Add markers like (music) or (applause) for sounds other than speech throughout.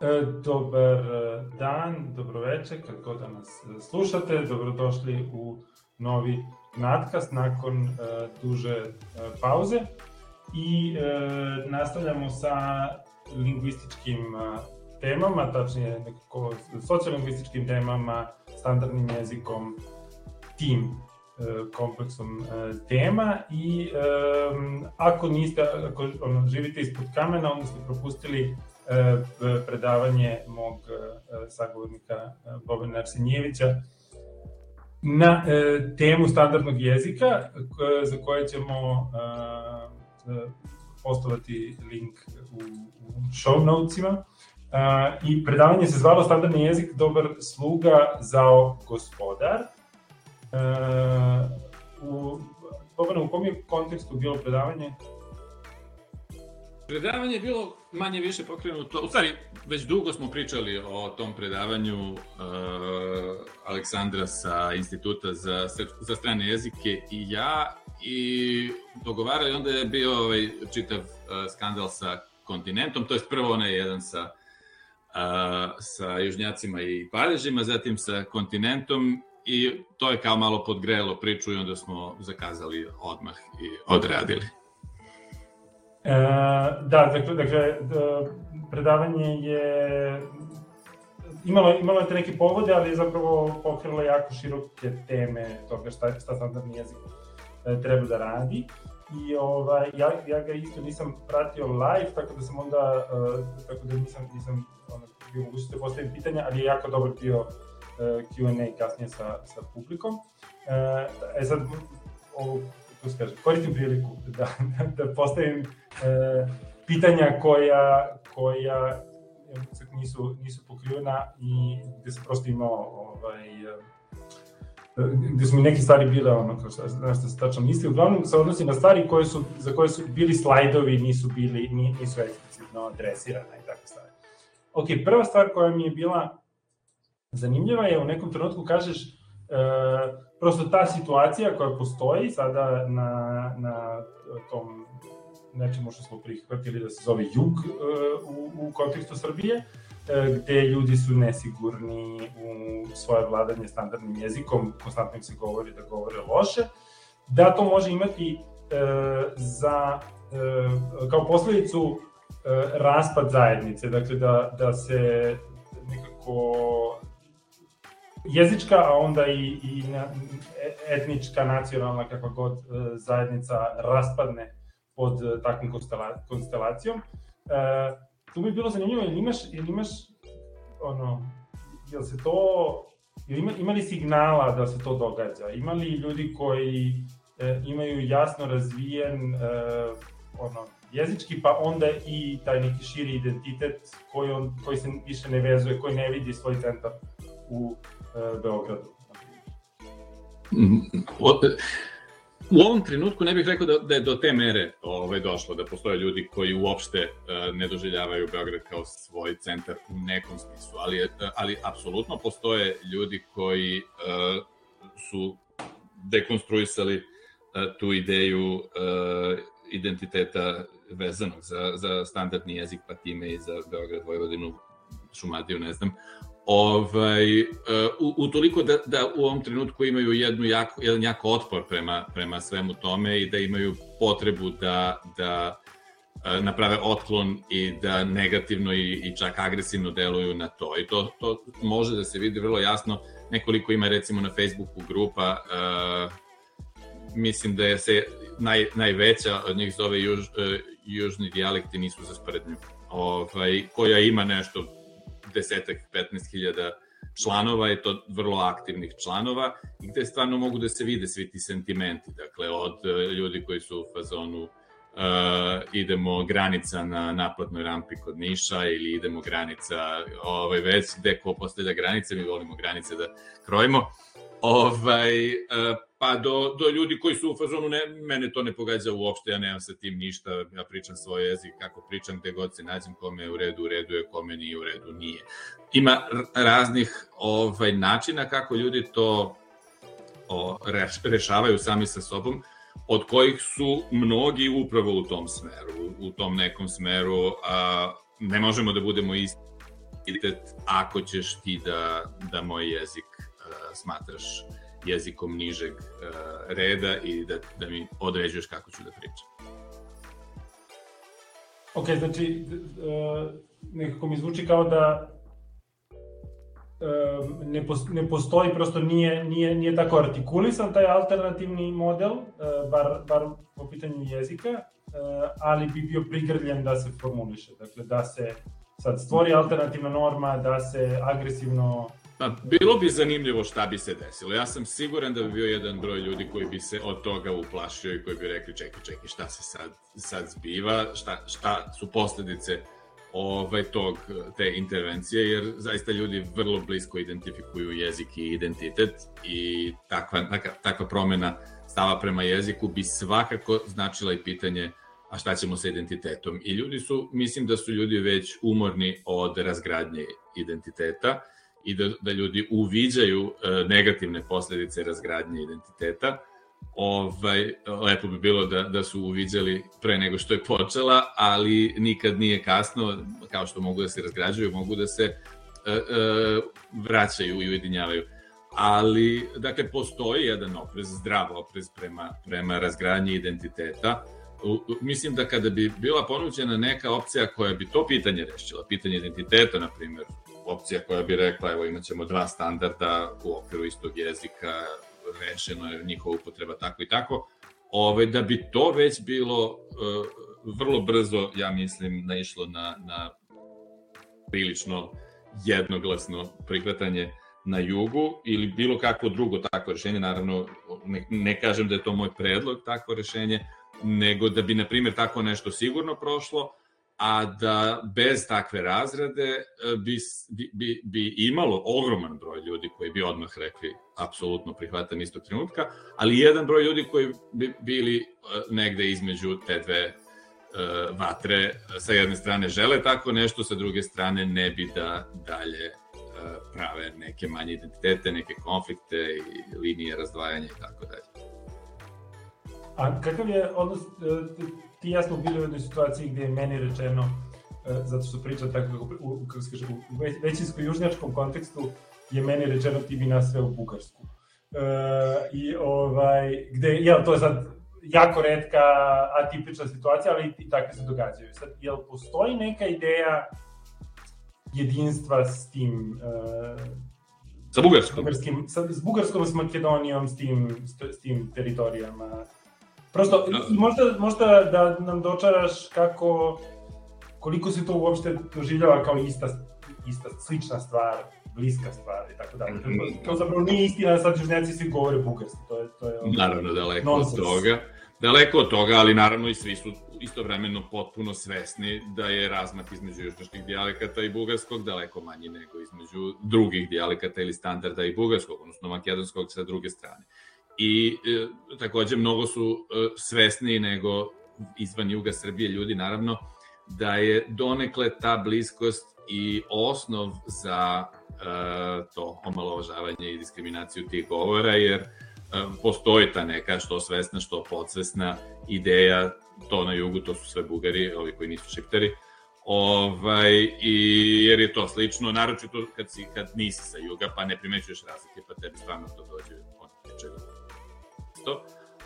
E, dobar e, dan, dobroveče, kad god da nas slušate, dobrodošli u novi nadkast nakon uh, duže uh, pauze. I uh, nastavljamo sa lingvističkim uh, temama, tačnije nekako sociolingvističkim temama, standardnim jezikom, tim kompleksom uh, tema. I um, ako niste, ako ono, živite ispod kamena, onda ste propustili E, predavanje mog e, sagovornika e, Bobana Arsenjevića na temu standardnog jezika za koje ćemo postovati link u, u show notesima. I predavanje se zvalo Standardni jezik, dobar sluga, zao gospodar. U, Bobana, u kom je kontekstu bilo predavanje? Predavanje je bilo manje više pokrenuto, u stvari već dugo smo pričali o tom predavanju uh, Aleksandra sa Instituta za, za strane jezike i ja i dogovarali, onda je bio ovaj čitav uh, skandal sa kontinentom, to je prvo onaj jedan sa uh, sa južnjacima i parežima, zatim sa kontinentom i to je kao malo podgrelo priču i onda smo zakazali odmah i odradili. E, da, dakle, dakle da, predavanje je imalo, imalo je te neke povode, ali je zapravo pokrilo jako široke teme toga šta, šta standardni jezik e, treba da radi. I ovaj, ja, ja ga isto nisam pratio live, tako da sam onda, uh, tako da nisam, nisam ono, bio mogućnosti da postavim pitanja, ali je jako dobar bio uh, Q&A kasnije sa, sa publikom. Uh, e sad, ovo kako se kaže, koristim priliku da, da postavim e, pitanja koja, koja nisu, nisu pokrivena i gde sam prosto imao ovaj, e, gde su mi neke stvari bile ono kao šta, na što se tačno misli, uglavnom se odnosi na stvari koje su, za koje su bili slajdovi, nisu bili, nisu eksplicitno adresirane i tako stvari. Ok, prva stvar koja mi je bila zanimljiva je u nekom trenutku kažeš uh, prosto ta situacija koja postoji sada na, na tom nečemu što smo prihvatili da se zove jug e, u, u kontekstu Srbije, e, gde ljudi su nesigurni u svoje vladanje standardnim jezikom, konstantno im se govori da govore loše, da to može imati e, za, kao posledicu raspad zajednice, dakle da, da se nekako jezička, a onda i, i etnička, nacionalna, kakva god zajednica raspadne pod e, takvom konstelacijom. E, tu bi bilo zanimljivo, ili imaš, ili imaš ono, jel se to, jel ima, ima li signala da se to događa? Ima li ljudi koji e, imaju jasno razvijen e, ono, jezički, pa onda i taj neki širi identitet koji, on, koji se više ne vezuje, koji ne vidi svoj centar u e, Beogradu. U ovom trenutku ne bih rekao da, da je do te mere ovaj, došlo, da postoje ljudi koji uopšte uh, ne doželjavaju Beograd kao svoj centar u nekom smislu, ali, uh, ali apsolutno postoje ljudi koji uh, su dekonstruisali uh, tu ideju uh, identiteta vezanog za, za standardni jezik, pa time i za Beograd, Vojvodinu, Šumadiju, ne znam, ovaj, uh, u, u toliko da, da u ovom trenutku imaju jednu jako, jedan jako otpor prema, prema svemu tome i da imaju potrebu da, da uh, naprave otklon i da negativno i, i čak agresivno deluju na to. I to, to može da se vidi vrlo jasno. Nekoliko ima recimo na Facebooku grupa, uh, mislim da je se naj, najveća od njih zove juž, uh, južni dijalekti nisu za sprednju, ovaj, koja ima nešto desetak, 15 hiljada članova i to vrlo aktivnih članova i gde stvarno mogu da se vide svi ti sentimenti, dakle od e, ljudi koji su u fazonu uh, idemo granica na naplatnoj rampi kod Niša ili idemo granica ovaj, već gde ko postavlja granice, mi volimo granice da krojimo, ovaj, uh, pa do, do ljudi koji su u fazonu, ne, mene to ne pogađa uopšte, ja nemam sa tim ništa, ja pričam svoj jezik kako pričam, gde god se nađem, kome je u redu, u redu je, kome nije u redu, nije. Ima raznih ovaj, načina kako ljudi to o, reš, rešavaju sami sa sobom, od kojih su mnogi upravo u tom smeru, u tom nekom smeru, a ne možemo da budemo isti ako ćeš ti da, da moj jezik smatraš jezikom nižeg uh, reda i da, da mi određuješ kako ću da pričam. Ok, znači, uh, nekako mi zvuči kao da ne, ne postoji, prosto nije, nije, nije tako artikulisan taj alternativni model, bar, bar po pitanju jezika, ali bi bio prigrljen da se formuliše. Dakle, da se sad stvori alternativna norma, da se agresivno Pa, bilo bi zanimljivo šta bi se desilo. Ja sam siguran da bi bio jedan broj ljudi koji bi se od toga uplašio i koji bi rekli čekaj, čekaj, šta se sad, sad zbiva, šta, šta su posledice ovaj, tog, te intervencije, jer zaista ljudi vrlo blisko identifikuju jezik i identitet i takva, takva, takva promena stava prema jeziku bi svakako značila i pitanje a šta ćemo sa identitetom. I ljudi su, mislim da su ljudi već umorni od razgradnje identiteta i da, da ljudi uviđaju e, negativne posledice razgradnje identiteta. Ovaj, lepo bi bilo da, da su uviđali pre nego što je počela, ali nikad nije kasno, kao što mogu da se razgrađuju, mogu da se e, e, vraćaju i ujedinjavaju. Ali, dakle, postoji jedan oprez, zdrav oprez prema, prema razgradnji identiteta, mislim da kada bi bila ponuđena neka opcija koja bi to pitanje rešila, pitanje identiteta, na primjer, opcija koja bi rekla, evo imat ćemo dva standarda u okviru istog jezika, rešeno je njihova upotreba tako i tako, ove, da bi to već bilo uh, vrlo brzo, ja mislim, naišlo na, na prilično jednoglasno prihvatanje na jugu ili bilo kakvo drugo takvo rešenje, naravno ne, ne kažem da je to moj predlog takvo rešenje, nego da bi, na primjer, tako nešto sigurno prošlo, a da bez takve razrade e, bi, bi, bi imalo ogroman broj ljudi koji bi odmah rekli apsolutno prihvatam istog trenutka, ali jedan broj ljudi koji bi bili e, negde između te dve e, vatre, sa jedne strane žele tako nešto, sa druge strane ne bi da dalje prave neke manje identitete, neke konflikte i linije razdvajanja i tako dalje. A kakav je odnos, ti ja smo bili u jednoj situaciji gde je meni rečeno, e, zato što pričam tako kako, u, kako se kaže, u većinsko-južnjačkom kontekstu je meni rečeno ti bi nas sve u Bugarsku. E, I ovaj, gde, jel, to je sad jako redka, atipična situacija, ali i takve se događaju. Sad, jel postoji neka ideja jedinstva s tim uh, sa Bugarskom. Bugarskim, sa, s Bugarskom, s Makedonijom, s tim, s, s tim teritorijama. Prosto, da. možda, možda da nam dočaraš kako, koliko se to uopšte doživljava kao ista, ista slična stvar, bliska stvar i tako dalje. Mm. To zapravo nije istina sad južnjaci svi govore bugarski, to je, to je Naravno, daleko od toga. Daleko od toga, ali naravno i svi su istovremeno potpuno svesni da je razmak između južnoških dijalekata i bugarskog daleko manji nego između drugih dijalekata ili standarda i bugarskog, odnosno makedonskog sa druge strane i e, takođe mnogo su e, svesni nego izvan juga Srbije ljudi naravno da je donekle ta bliskost i osnov za e, to omalovažavanje i diskriminaciju tih govora jer e, postoji ta neka što svesna što podsvesna ideja to na jugu to su sve bugari ovi koji nisu šiptari ovaj, i jer je to slično, naročito kad, si, kad nisi sa juga, pa ne primećuješ razlike, pa tebi stvarno to dođe od nečega isto.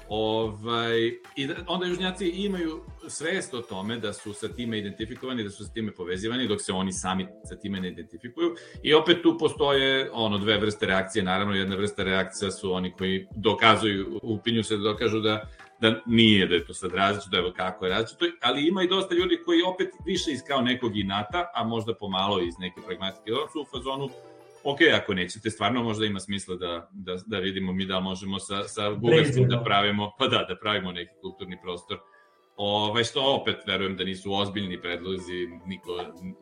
Ovaj, I da, onda južnjaci imaju svest o tome da su sa time identifikovani, da su sa time povezivani, dok se oni sami sa time ne identifikuju. I opet tu postoje ono dve vrste reakcije. Naravno, jedna vrsta reakcija su oni koji dokazuju, upinju se da dokažu da da nije, da je to sad različito, evo kako je različito, ali ima i dosta ljudi koji opet više iz kao nekog inata, a možda pomalo iz neke pragmatike, da su u fazonu, ok, ako nećete, stvarno možda ima smisla da, da, da vidimo mi da možemo sa, sa Bugarskom da pravimo, pa da, da pravimo neki kulturni prostor. Ovaj, što opet verujem da nisu ozbiljni predlozi, niko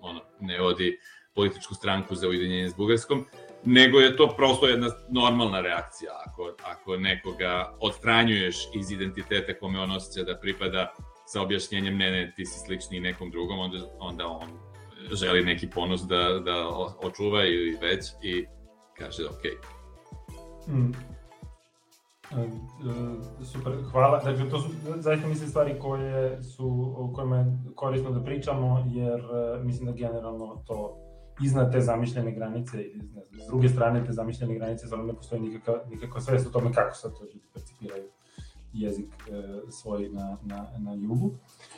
ono, ne odi političku stranku za ujedinjenje s Bugarskom, nego je to prosto jedna normalna reakcija. Ako, ako nekoga odstranjuješ iz identiteta kome on osjeća da pripada sa objašnjenjem ne, ne, ti si slični nekom drugom, onda, onda on želi neki ponos da, da očuva ili već i kaže ok. Mm. Uh, super, hvala. Dakle, to su zaista mislim stvari koje su, o kojima je korisno da pričamo, jer uh, mislim da generalno to iznad te zamišljene granice, ne znam, s druge strane te zamišljene granice, stvarno ne postoji nikakva, nikakva svest o tome kako sad to ljudi percipiraju jezik e, svoj na, na, na jugu. E,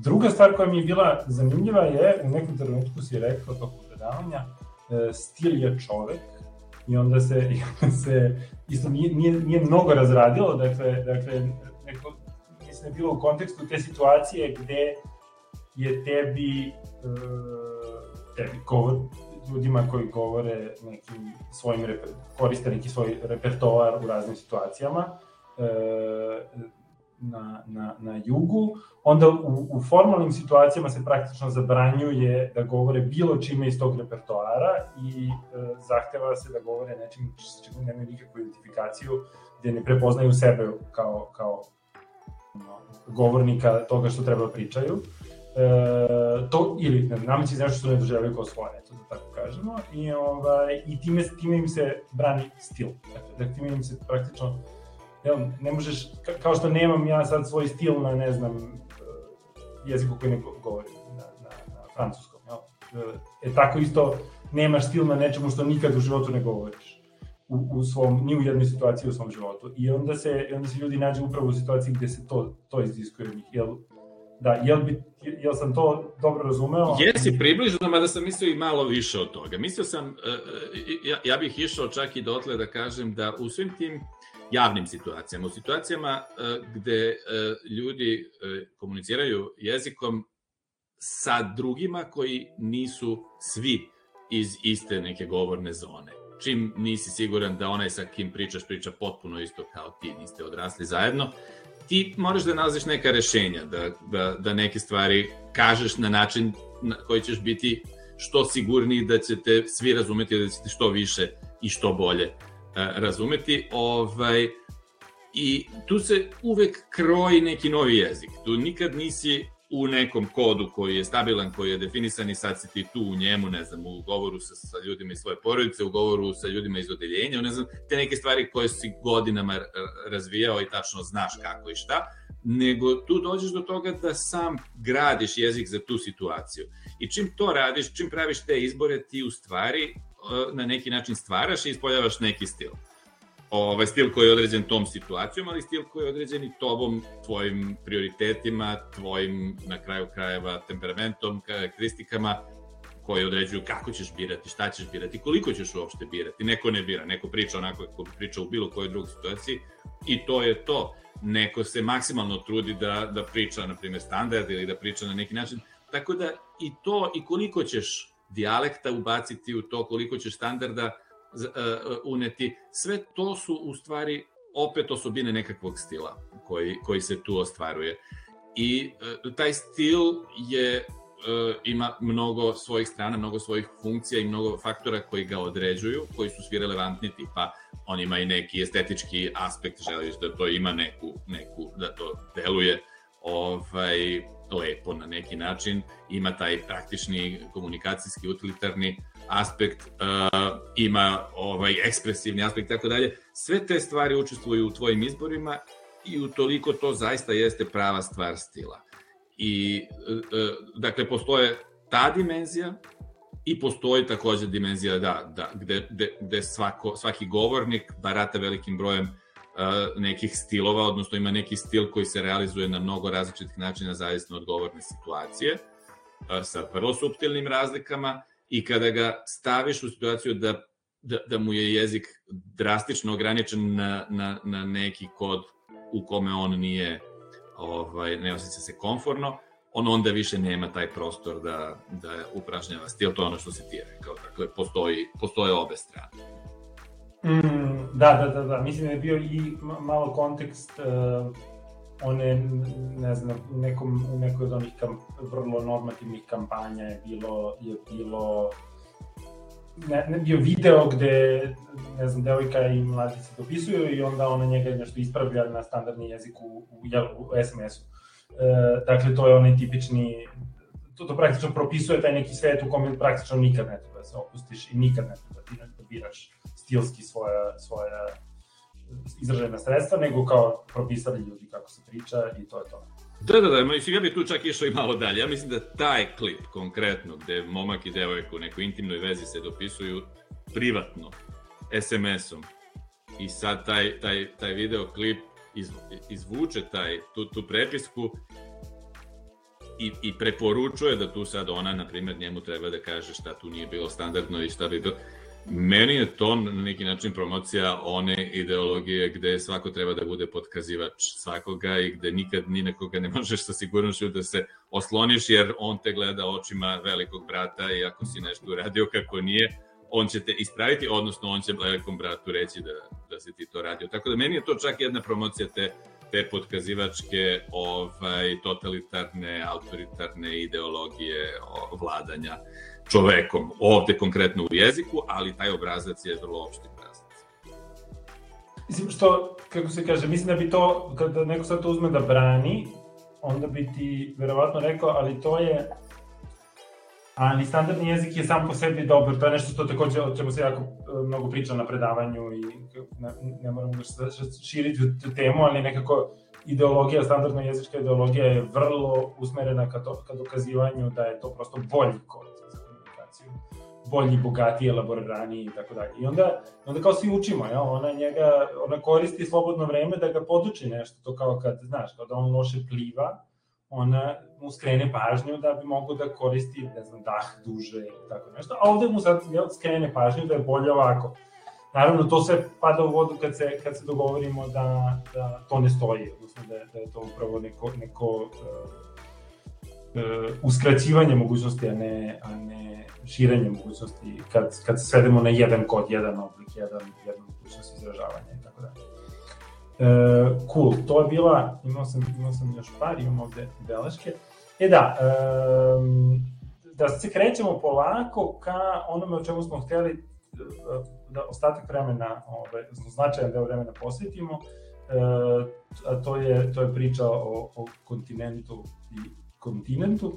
druga stvar koja mi je bila zanimljiva je, u nekom trenutku si rekao tokom predavanja, e, stil je čovek, i onda se, (laughs) i onda se isto nije, nije, nije mnogo razradilo, dakle, dakle neko, mislim da je bilo u kontekstu te situacije gde je tebi, e, tebi govor, ljudima koji govore nekim svojim, koriste neki svoj repertoar u raznim situacijama, e, na, na, na jugu, onda u, u formalnim situacijama se praktično zabranjuje da govore bilo čime iz tog repertoara i e, zahteva se da govore nečim s čim nemaju nikakvu identifikaciju, gde ne prepoznaju sebe kao, kao no, govornika toga što treba da pričaju. E, to, ili ne, nameći nešto što ne doživljaju kao svoje, eto da tako kažemo, i, ovaj, i time, time im se brani stil. Dakle, da time im se praktično jel, ne možeš, kao što nemam ja sad svoj stil na, ne znam, e, jeziku koji ne govorim, na, na, na francuskom, jel? E, tako isto nemaš stil na nečemu što nikad u životu ne govoriš u, u svom, ni u jednoj situaciji u svom životu. I onda se, onda se ljudi nađu upravo u situaciji gde se to, to iziskuje od njih. Jel, da, jel, bi, jel sam to dobro razumeo? Jesi približno, mada sam mislio i malo više od toga. Mislio sam, e, ja, ja bih išao čak i dotle da kažem da u svim tim javnim situacijama, u situacijama uh, gde uh, ljudi uh, komuniciraju jezikom sa drugima koji nisu svi iz iste neke govorne zone. Čim nisi siguran da onaj sa kim pričaš priča potpuno isto kao ti, niste odrasli zajedno, ti moraš da nalaziš neka rešenja, da, da, da neke stvari kažeš na način na koji ćeš biti što sigurniji da ćete svi razumeti, da ćete što više i što bolje E, razumeti. Ovaj, I tu se uvek kroji neki novi jezik. Tu nikad nisi u nekom kodu koji je stabilan, koji je definisan i sad si ti tu u njemu, ne znam, u govoru sa, sa ljudima iz svoje porodice, u govoru sa ljudima iz odeljenja, ne znam, te neke stvari koje si godinama razvijao i tačno znaš kako i šta, nego tu dođeš do toga da sam gradiš jezik za tu situaciju. I čim to radiš, čim praviš te izbore, ti u stvari E, na neki način stvaraš i ispoljavaš neki stil. Ovaj stil koji je određen tom situacijom, ali stil koji je određen i tobom, tvojim prioritetima, tvojim na kraju krajeva temperamentom, karakteristikama koji određuju kako ćeš birati, šta ćeš birati, koliko ćeš uopšte birati. Neko ne bira, neko priča onako kako priča u bilo kojoj drugoj situaciji i to je to. Neko se maksimalno trudi da, da priča, na primjer, standard ili da priča na neki način. Tako da i to i koliko ćeš dijalekta ubaciti u to, koliko ćeš standarda uh, uneti. Sve to su u stvari opet osobine nekakvog stila koji, koji se tu ostvaruje. I uh, taj stil je ima mnogo svojih strana, mnogo svojih funkcija i mnogo faktora koji ga određuju, koji su svi relevantni, tipa on ima i neki estetički aspekt, želiš da to ima neku, neku da to deluje ovaj, lepo na neki način, ima taj praktični komunikacijski utilitarni aspekt, uh, ima ovaj ekspresivni aspekt tako dalje. Sve te stvari učestvuju u tvojim izborima i u toliko to zaista jeste prava stvar stila. I uh, dakle postoje ta dimenzija i postoji takođe dimenzija da, da gde, gde, gde svako, svaki govornik barata velikim brojem nekih stilova, odnosno ima neki stil koji se realizuje na mnogo različitih načina zavisno od govorne situacije, sa vrlo subtilnim razlikama i kada ga staviš u situaciju da, da, da mu je jezik drastično ograničen na, na, na neki kod u kome on nije, ovaj, ne osjeća se konforno, on onda više nema taj prostor da, da upražnjava stil, to je ono što se ti rekao, dakle, postoji, postoje obe strane. Mm, da, da, da, da, mislim da je bio i malo kontekst uh, one, ne znam, u, nekom, u nekoj od onih kamp, vrlo normativnih kampanja je bilo, je bilo ne, ne, bio video gde, ne znam, devojka i mladi se dopisuju i onda ona njega nešto ispravlja na standardni jezik u, u, u SMS-u. E, dakle, to je onaj tipični, to, to praktično propisuje taj neki svet u kome praktično nikad ne treba da se opustiš i nikad ne treba da ti da biraš stilski svoja, svoja izražena sredstva, nego kao propisali ljudi kako se priča i to je to. Da, da, da, mislim, ja bih tu čak išao i malo dalje. Ja mislim da taj klip konkretno, gde momak i devojka u nekoj intimnoj vezi se dopisuju privatno, SMS-om, i sad taj, taj, taj video klip iz, izvuče taj, tu, tu prepisku i, i preporučuje da tu sad ona, na primjer, njemu treba da kaže šta tu nije bilo standardno i šta bi bilo. Meni je to na neki način promocija one ideologije gde svako treba da bude potkazivač svakoga i gde nikad ni na koga ne možeš sa sigurnošću da se osloniš jer on te gleda očima velikog brata i ako si nešto uradio kako nije, on će te ispraviti, odnosno on će velikom bratu reći da, da si ti to radio. Tako da meni je to čak jedna promocija te te podkazivačke ovaj, totalitarne, autoritarne ideologije vladanja čovekom, ovde konkretno u jeziku, ali taj obrazac je vrlo opšti obrazac. Mislim što, kako se kaže, mislim da bi to, kada neko sad to uzme da brani, onda bi ti verovatno rekao, ali to je Ali standardni jezik je sam po sebi dobar, to je nešto što takođe, o čemu se jako e, mnogo priča na predavanju i ne, ne moramo da širiti tu temu, ali nekako ideologija, standardna jezička ideologija je vrlo usmerena ka, to, ka dokazivanju da je to prosto bolji kod za komunikaciju. Bolji, bogatiji, elaborirani i tako dalje. I onda, onda kao svi učimo, ja, ona njega, ona koristi slobodno vreme da ga poduči nešto, to kao kad, znaš, kada on loše pliva, ona mu skrene pažnju da bi mogo da koristi, ne znam, dah duže i tako nešto, a ovde mu sad jel, skrene pažnju da je bolje ovako. Naravno, to sve pada u vodu kad se, kad se dogovorimo da, da to ne stoji, odnosno da, da je to upravo neko, neko uh, uh, uskraćivanje mogućnosti, a ne, a ne širenje mogućnosti, kad, kad se svedemo na jedan kod, jedan oblik, jedan, jedan mogućnost izražavanja i tako dalje. E, cool, to je bila, imao sam, imao sam još par, imam ovde beleške. E da, e, da se krećemo polako ka onome o čemu smo hteli da ostatak vremena, ovaj, značajan deo vremena posvetimo, e, a to je, to je priča o, o kontinentu i kontinentu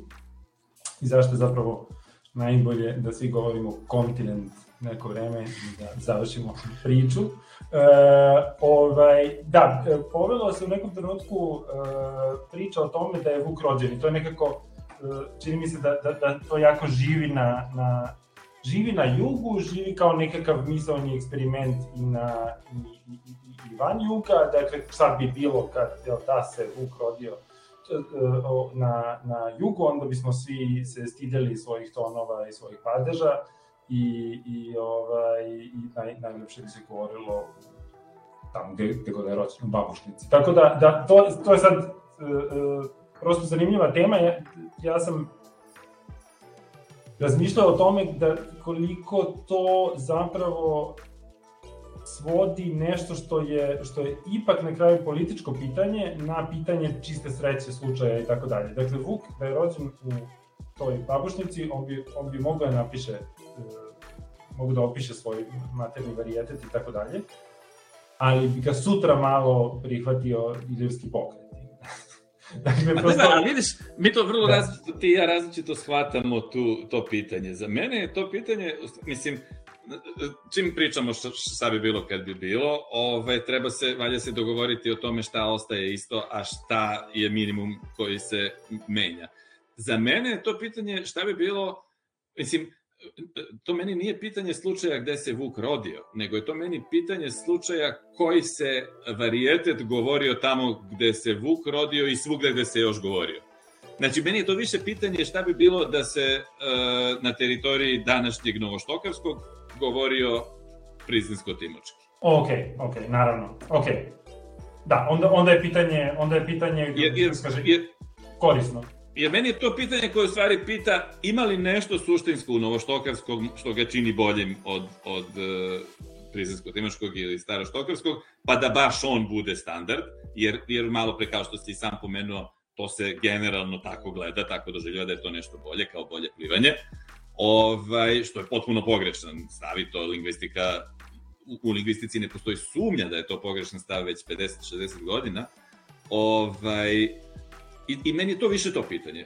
i zašto je zapravo najbolje da svi govorimo kontinent neko vreme da završimo priču. E, ovaj, da, povelo se u nekom trenutku e, priča o tome da je Vuk rođen i to je nekako, e, čini mi se da, da, da to jako živi na, na, živi na jugu, živi kao nekakav misalni eksperiment i na i, i, i, i van juga, dakle šta bi bilo kad jel, da se Vuk rodio e, na, na jugu, onda bismo svi se stidjeli svojih tonova i svojih padeža, i, i, ovaj, i naj, najlepše bi se govorilo tamo gde, gde god je rođen, u babušnici. Tako da, da to, to je sad uh, uh, prosto zanimljiva tema. Ja, ja sam razmišljao o tome da koliko to zapravo svodi nešto što je što je ipak na kraju političko pitanje na pitanje čiste sreće slučaja i tako dalje. Dakle Vuk da je rođen u toj babušnici, on bi, on bi mogao da napiše, uh, mogu da opiše svoj materni varijetet i tako dalje, ali bi ga sutra malo prihvatio ilirski pokret. (laughs) dakle, prosto... Da, vidiš, mi to vrlo da. različito, ti i ja različito shvatamo tu, to pitanje. Za mene je to pitanje, mislim, čim pričamo šta, šta bi bilo kad bi bilo, ove, treba se, valja se dogovoriti o tome šta ostaje isto, a šta je minimum koji se menja. Za mene je to pitanje šta bi bilo, mislim, to meni nije pitanje slučaja gde se Vuk rodio, nego je to meni pitanje slučaja koji se varijetet govorio tamo gde se Vuk rodio i svugde gde se još govorio. Znači, meni je to više pitanje šta bi bilo da se uh, na teritoriji današnjeg Novoštokarskog govorio Prizinsko-Timočki. Ok, ok, naravno. Ok. Da, onda, onda je pitanje, onda je pitanje, jer, jer, kaže, jer, korisno. Jer meni je to pitanje koje u stvari pita ima li nešto suštinsko u Novoštokarskog što ga čini boljim od, od uh, Prizinsko-Timočkog ili Staroštokarskog, pa da baš on bude standard, jer, jer malo pre kao što si sam pomenuo, to se generalno tako gleda, tako doživljava da je to nešto bolje, kao bolje plivanje, ovaj, što je potpuno pogrešan stav i to lingvistika, u, u lingvistici ne postoji sumnja da je to pogrešan stav već 50-60 godina, ovaj, I, I meni je to više to pitanje.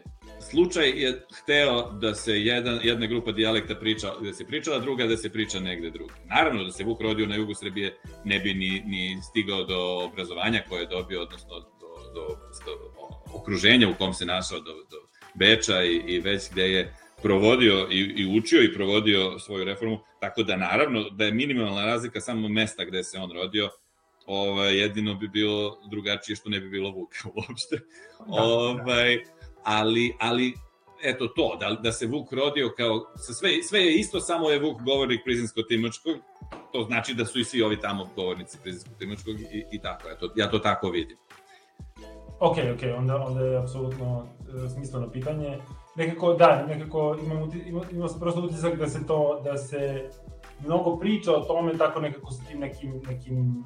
slučaj je hteo da se jedan, jedna grupa dijalekta priča, da se pričala, druga da se priča negde druge. Naravno da se Vuk rodio na jugu Srbije ne bi ni, ni stigao do obrazovanja koje je dobio, odnosno do, do, do okruženja u kom se našao, do, do Beča i, i već gde je provodio i, i učio i provodio svoju reformu, tako da naravno da je minimalna razlika samo mesta gde se on rodio, ovaj, jedino bi bilo drugačije što ne bi bilo Vuka (laughs) uopšte. Da, ovaj, da. Ali, ali eto to, da, da se Vuk rodio kao, sve, sve je isto, samo je Vuk govornik prizinsko-timočkog, to znači da su i svi ovi tamo govornici prizinsko-timočkog i, i tako, eto, ja to tako vidim. Ok, ok, onda, onda je apsolutno e, smisleno pitanje. Nekako, da, nekako imam, imam, imam prosto utisak da se to, da se mnogo priča o tome tako nekako sa tim nekim, nekim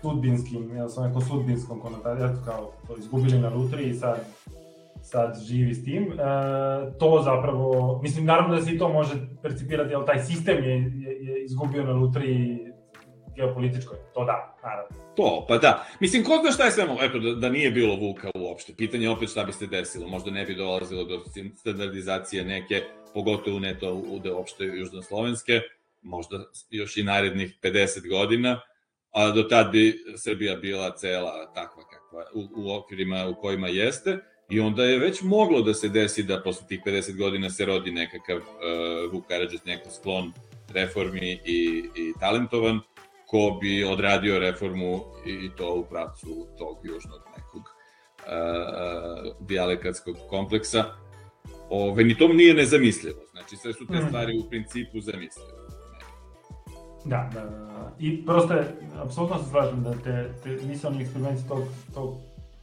sudbinskim, ja sam neko sudbinskom konotarijatu, kao izgubili na lutri i sad sad živi s tim. E, to zapravo, mislim, naravno da se i to može percipirati, ali taj sistem je, je, je izgubio na lutri geopolitičkoj, to da, naravno. To, pa da. Mislim, ko zna šta je sve mogo, eto, da, da nije bilo Vuka uopšte. Pitanje je opet šta bi se desilo. Možda ne bi dolazilo do standardizacije neke, pogotovo ne to u, da uopšte južnoslovenske, možda još i narednih 50 godina, a do tad bi Srbija bila cela takva kakva, u, u okvirima u kojima jeste, i onda je već moglo da se desi da posle tih 50 godina se rodi nekakav uh, Vuk Karadžić, neko sklon reformi i, i talentovan, ko bi odradio reformu i to u pravcu tog južnog nekog uh, dijalekatskog kompleksa. Ove, ni to nije nezamislivo. Znači, sve su te mm. stvari u principu zamislive. Da, da, da. I prosto je, apsolutno se slažem da te, te misalni eksperimenti tog, tog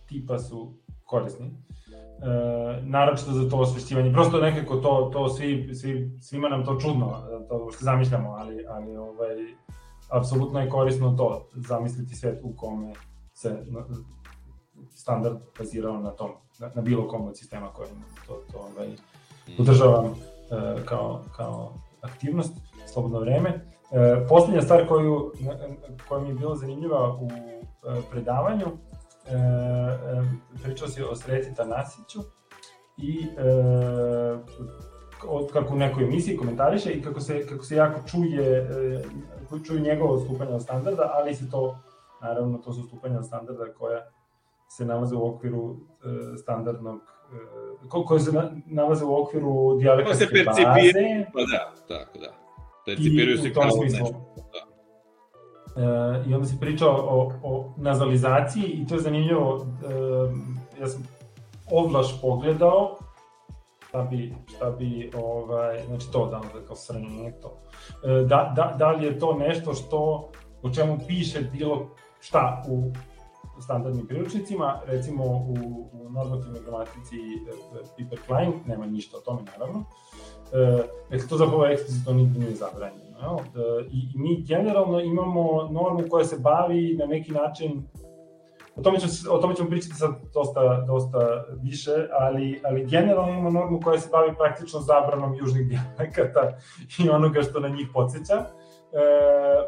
tipa su korisni. E, naročito za to osvešćivanje. Prosto nekako to, to svi, svi, svima nam to čudno, to što zamišljamo, ali, ali ovaj, apsolutno je korisno to, zamisliti svet u kome se standard bazirao na tom, na, na bilo kom od sistema koji to, to ovaj, mm. e, kao, kao aktivnost, slobodno vreme. E, poslednja stvar koju, koja mi je bila zanimljiva u e, predavanju, e, e, pričao si o Sreti Tanasiću i e, od, kako u nekoj emisiji komentariše i kako se, kako se jako čuje, e, čuju njegovo odstupanje od standarda, ali se to, naravno, to su stupanja od standarda koja se nalaze u okviru e, standardnog e, koje se na, nalaze u okviru dijalekatske baze. percipira, pa da, tako da. Percipiraju se kao nešto. Da. E, I onda se priča o, o nazalizaciji i to je zanimljivo. E, ja sam ovlaš pogledao šta bi, šta bi ovaj, znači to da onda kao sranje to. E, da, da, da li je to nešto što, o čemu piše bilo šta u standardnim priručnicima, recimo u, u normativnoj gramatici e, Piper Klein, nema ništa o tome naravno, e, dakle to zapravo eksplicitno nigde nije zabranjeno. Ja? E, I, mi generalno imamo normu koja se bavi na neki način O tome, ću, o tome ćemo pričati sad dosta, dosta više, ali, ali generalno imamo normu koja se bavi praktično zabranom južnih dijalekata i onoga što na njih podsjeća, e,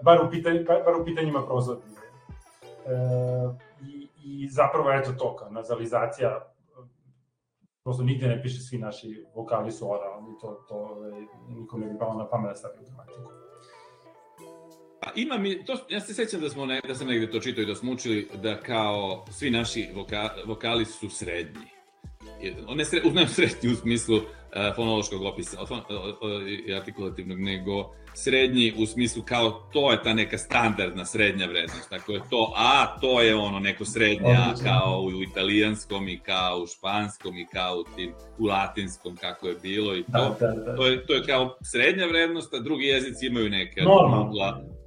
bar, u pitanj, bar, bar u pitanjima prozornije. E, i, zapravo eto to, kao nazalizacija, prosto nigde ne piše svi naši vokali su oralni, to, to ovaj, nikom ne bi palo na pamet da stavi u gramatiku. Pa ima mi, to, ja se sećam da, smo ne, da sam negde to čitao i da smo učili da kao svi naši voka, vokali su srednji. Ne, sred, ne srednji u smislu fonološkog opisa fon, i artikulativnog, nego srednji u smislu kao to je ta neka standardna srednja vrednost. Tako je to A, to je ono neko srednja kao u italijanskom i kao u španskom i kao u, tim, u latinskom kako je bilo i to. Da, da, da. To, je, to je kao srednja vrednost, a drugi jezici imaju neke Normalno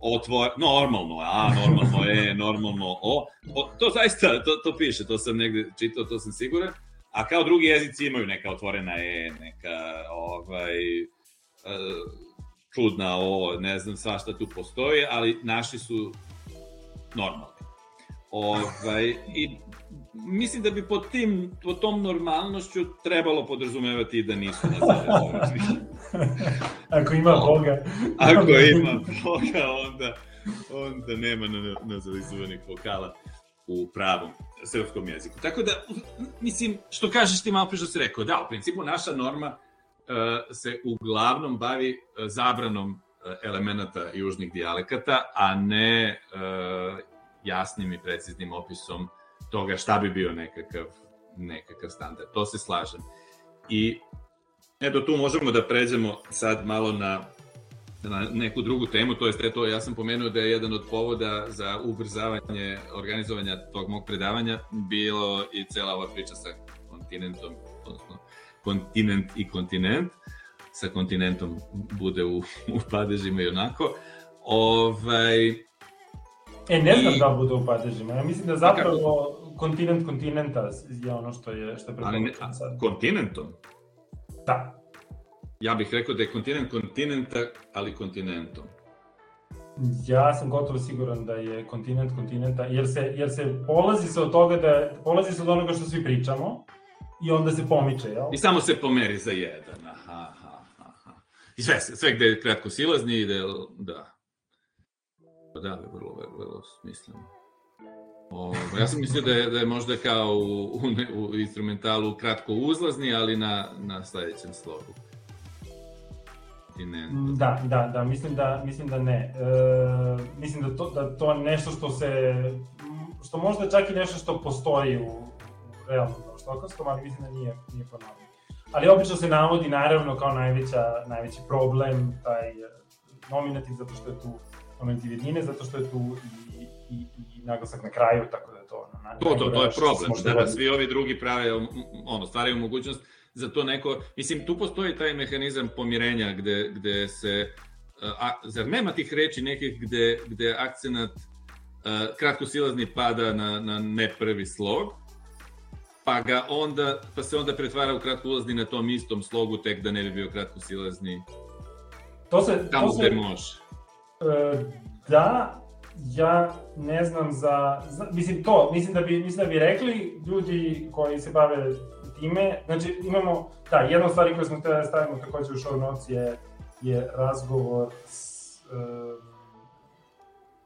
otvor, normalno, a, normalno je, normalno o. o. To zaista, to, to piše, to sam negde čitao, to sam siguran. A kao drugi jezici imaju neka otvorena e, neka, ovaj, e, čudna o, ne znam svašta tu postoji, ali naši su normalni. Ovaj, I mislim da bi pod, tim, pod tom normalnošću trebalo podrazumevati da nisu nazadezovani. (laughs) Ako ima Boga. Ako ima Boga, onda, onda nema nazadezovanih vokala. U pravom srpskom jeziku. Tako da, mislim, što kažeš ti malo pre što si rekao, da, u principu naša norma uh, se uglavnom bavi uh, zabranom uh, elemenata južnih dijalekata, a ne jasnim i preciznim opisom toga šta bi bio nekakav, nekakav standard. To se slažem. I eto tu možemo da pređemo sad malo na na neku drugu temu, to jest to ja sam pomenuo da je jedan od povoda za ubrzavanje organizovanja tog mog predavanja bilo i cela ova priča sa kontinentom, odnosno kontinent i kontinent, sa kontinentom bude u, u padežima i onako. Ovaj, e, ne znam I... da bude u padežima, ja mislim da zapravo kontinent kontinenta je ono što je, što je preporučeno sad. Kontinentom? Da. Ja bih rekao da je kontinent kontinenta, ali kontinentom. Ja sam gotovo siguran da je kontinent kontinenta, jer se, jer se polazi se od toga da, polazi se od onoga što svi pričamo i onda se pomiče, jel? I samo se pomeri za jedan, aha, aha, aha. I sve, sve gde je kratko silazni ide, da. Da, vrlo, vrlo, vrlo smisleno. O, ja sam mislio da je, da je možda kao u, u, u instrumentalu kratko uzlazni, ali na, na sledećem slogu kontinentu. Mm, da, da, da, mislim da, mislim da ne. E, mislim da to, da to nešto što se, što možda čak i nešto što postoji u, u realnom štokavskom, ali mislim da nije, nije ponovno. Ali obično se navodi naravno kao najveća, najveći problem, taj e, nominativ, zato što je tu nominativ jedine, zato što je tu i, i, i naglasak na kraju, tako da je to... Na, to, to, to je problem, da, da svi ovi drugi prave, ono, stvaraju mogućnost za to neko, mislim, tu postoji taj mehanizam pomirenja gde, gde se, a, zar nema tih reči nekih gde, gde akcenat a, kratko silazni pada na, na ne prvi slog, pa ga onda, pa se onda pretvara u kratko ulazni na tom istom slogu, tek da ne bi bio kratko silazni. To se... Tamo to se, može. E, da, ja ne znam za, za, mislim to, mislim da bi mislim da bi rekli ljudi koji se bave time, znači imamo, da, jedna od stvari koje smo htjeli da stavimo takođe u show notes je, je razgovor s uh,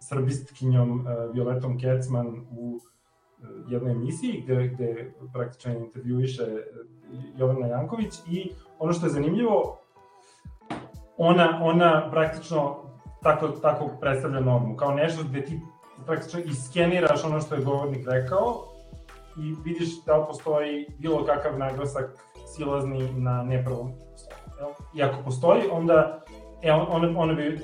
srbistkinjom uh, Violetom Kecman u uh, jednoj emisiji gde, gde praktično intervjuiše Jovana Janković i ono što je zanimljivo, ona, ona praktično tako, tako predstavlja normu, kao nešto gde ti praktično iskeniraš ono što je govornik rekao i vidiš da li postoji bilo kakav naglasak silazni na neprvom slovu. I ako postoji, onda e, on, ona bi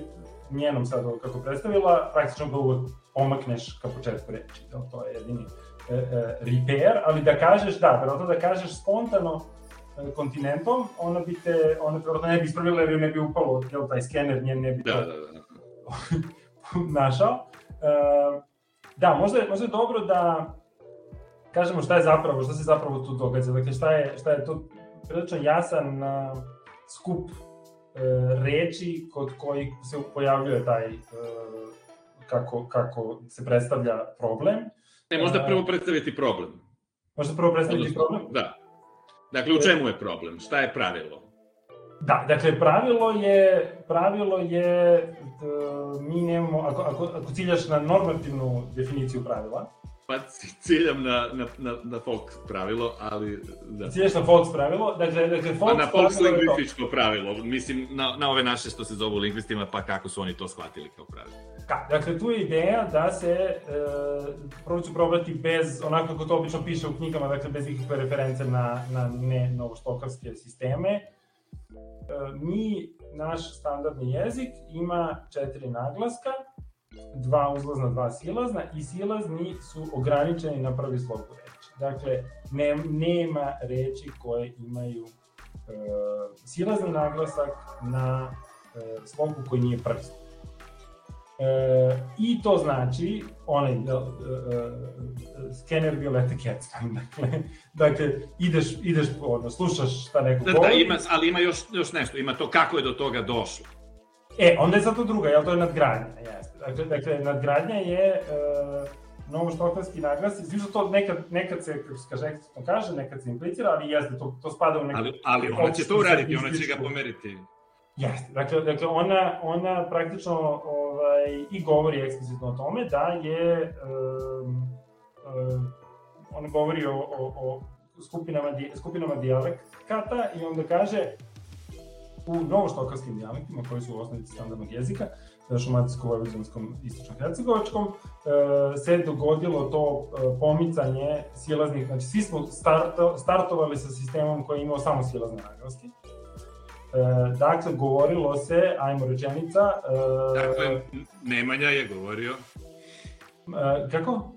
njenom sad kako predstavila, praktično da uvek pomakneš ka početku reči. Jel? To je jedini e, e, repair, ali da kažeš, da, verovatno da kažeš spontano e, kontinentom, ona bi te, ona te verovatno ne bi ispravila jer ne bi upalo, jel, taj skener njen ne bi da, to da, da. (laughs) našao. E, da, možda možda je dobro da kažemo šta je zapravo, šta se zapravo tu događa. Dakle, šta je, šta je to prilično jasan uh, skup uh, reči kod kojih se pojavljuje taj uh, kako, kako se predstavlja problem. Ne, možda prvo predstaviti problem. Možda prvo predstaviti Odnosno, problem? Da. Dakle, u čemu je problem? Šta je pravilo? Da, dakle, pravilo je, pravilo je, da mi nemamo, ako, ako, ako ciljaš na normativnu definiciju pravila, Pa ciljam na, na, na, na folk pravilo, ali... Da. Ciljaš na folk pravilo? Dakle, dakle folk pa na folk lingvističko pravilo, mislim, na, na ove naše što se zovu lingvistima, pa kako su oni to shvatili kao pravilo. Ka, dakle, tu je ideja da se, e, prvo ću probati bez, onako kako to obično piše u knjigama, dakle, bez ikakve reference na, na ne novoštokarske sisteme, e, mi, naš standardni jezik ima četiri naglaska, dva uzlazna, dva silazna i silazni su ograničeni na prvi slog reči. Dakle, ne, nema reči koje imaju e, silazni naglasak na e, slogu koji nije prvi slog. E, I to znači, onaj e, e, skener Violeta Kecman, (laughs) dakle, dakle ideš, ideš, ono, slušaš šta neko da, da govori. Da, ima, ali ima još, još nešto, ima to kako je do toga došlo. E, onda je sad to druga, jel to je nadgradnja, jeste. Dakle, dakle nadgradnja je e, novo štoklanski naglas, i što to nekad, nekad se, kako se kaže, eksplicitno kaže, nekad se implicira, ali jeste, to, to spada u neku... Ali, ali ona će to uraditi, ona će ga pomeriti. Jeste, dakle, dakle ona, ona praktično ovaj, i govori eksplicitno o tome da je um, on govori o, o, o skupinama, skupinama dijalekata i onda kaže u novoštokavskim dijalektima koji su u osnovici standardnog jezika, šumatsko-vojvođanskom istočno-hercegovačkom, e, se dogodilo to e, pomicanje silaznih, znači svi smo starto, startovali sa sistemom koji je imao samo silazne naglaske. E, dakle, govorilo se, ajmo rečenica... Dakle, Nemanja je govorio... Kako?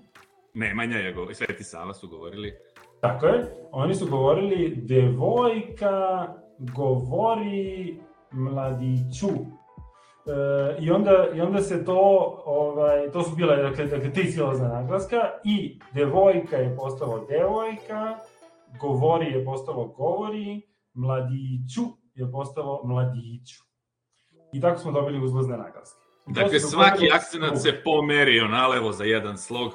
Nemanja je govorio, Sveti Sava su govorili... Tako je, oni su govorili devojka govori mladiću. E, i, onda, I onda se to, ovaj, to su bile, dakle, dakle tri silazna naglaska i devojka je postalo devojka, govori je postalo govori, mladiću je postalo mladiću. I tako smo dobili uzlazne naglaske. I dakle, svaki akcenat se pomerio nalevo za jedan slog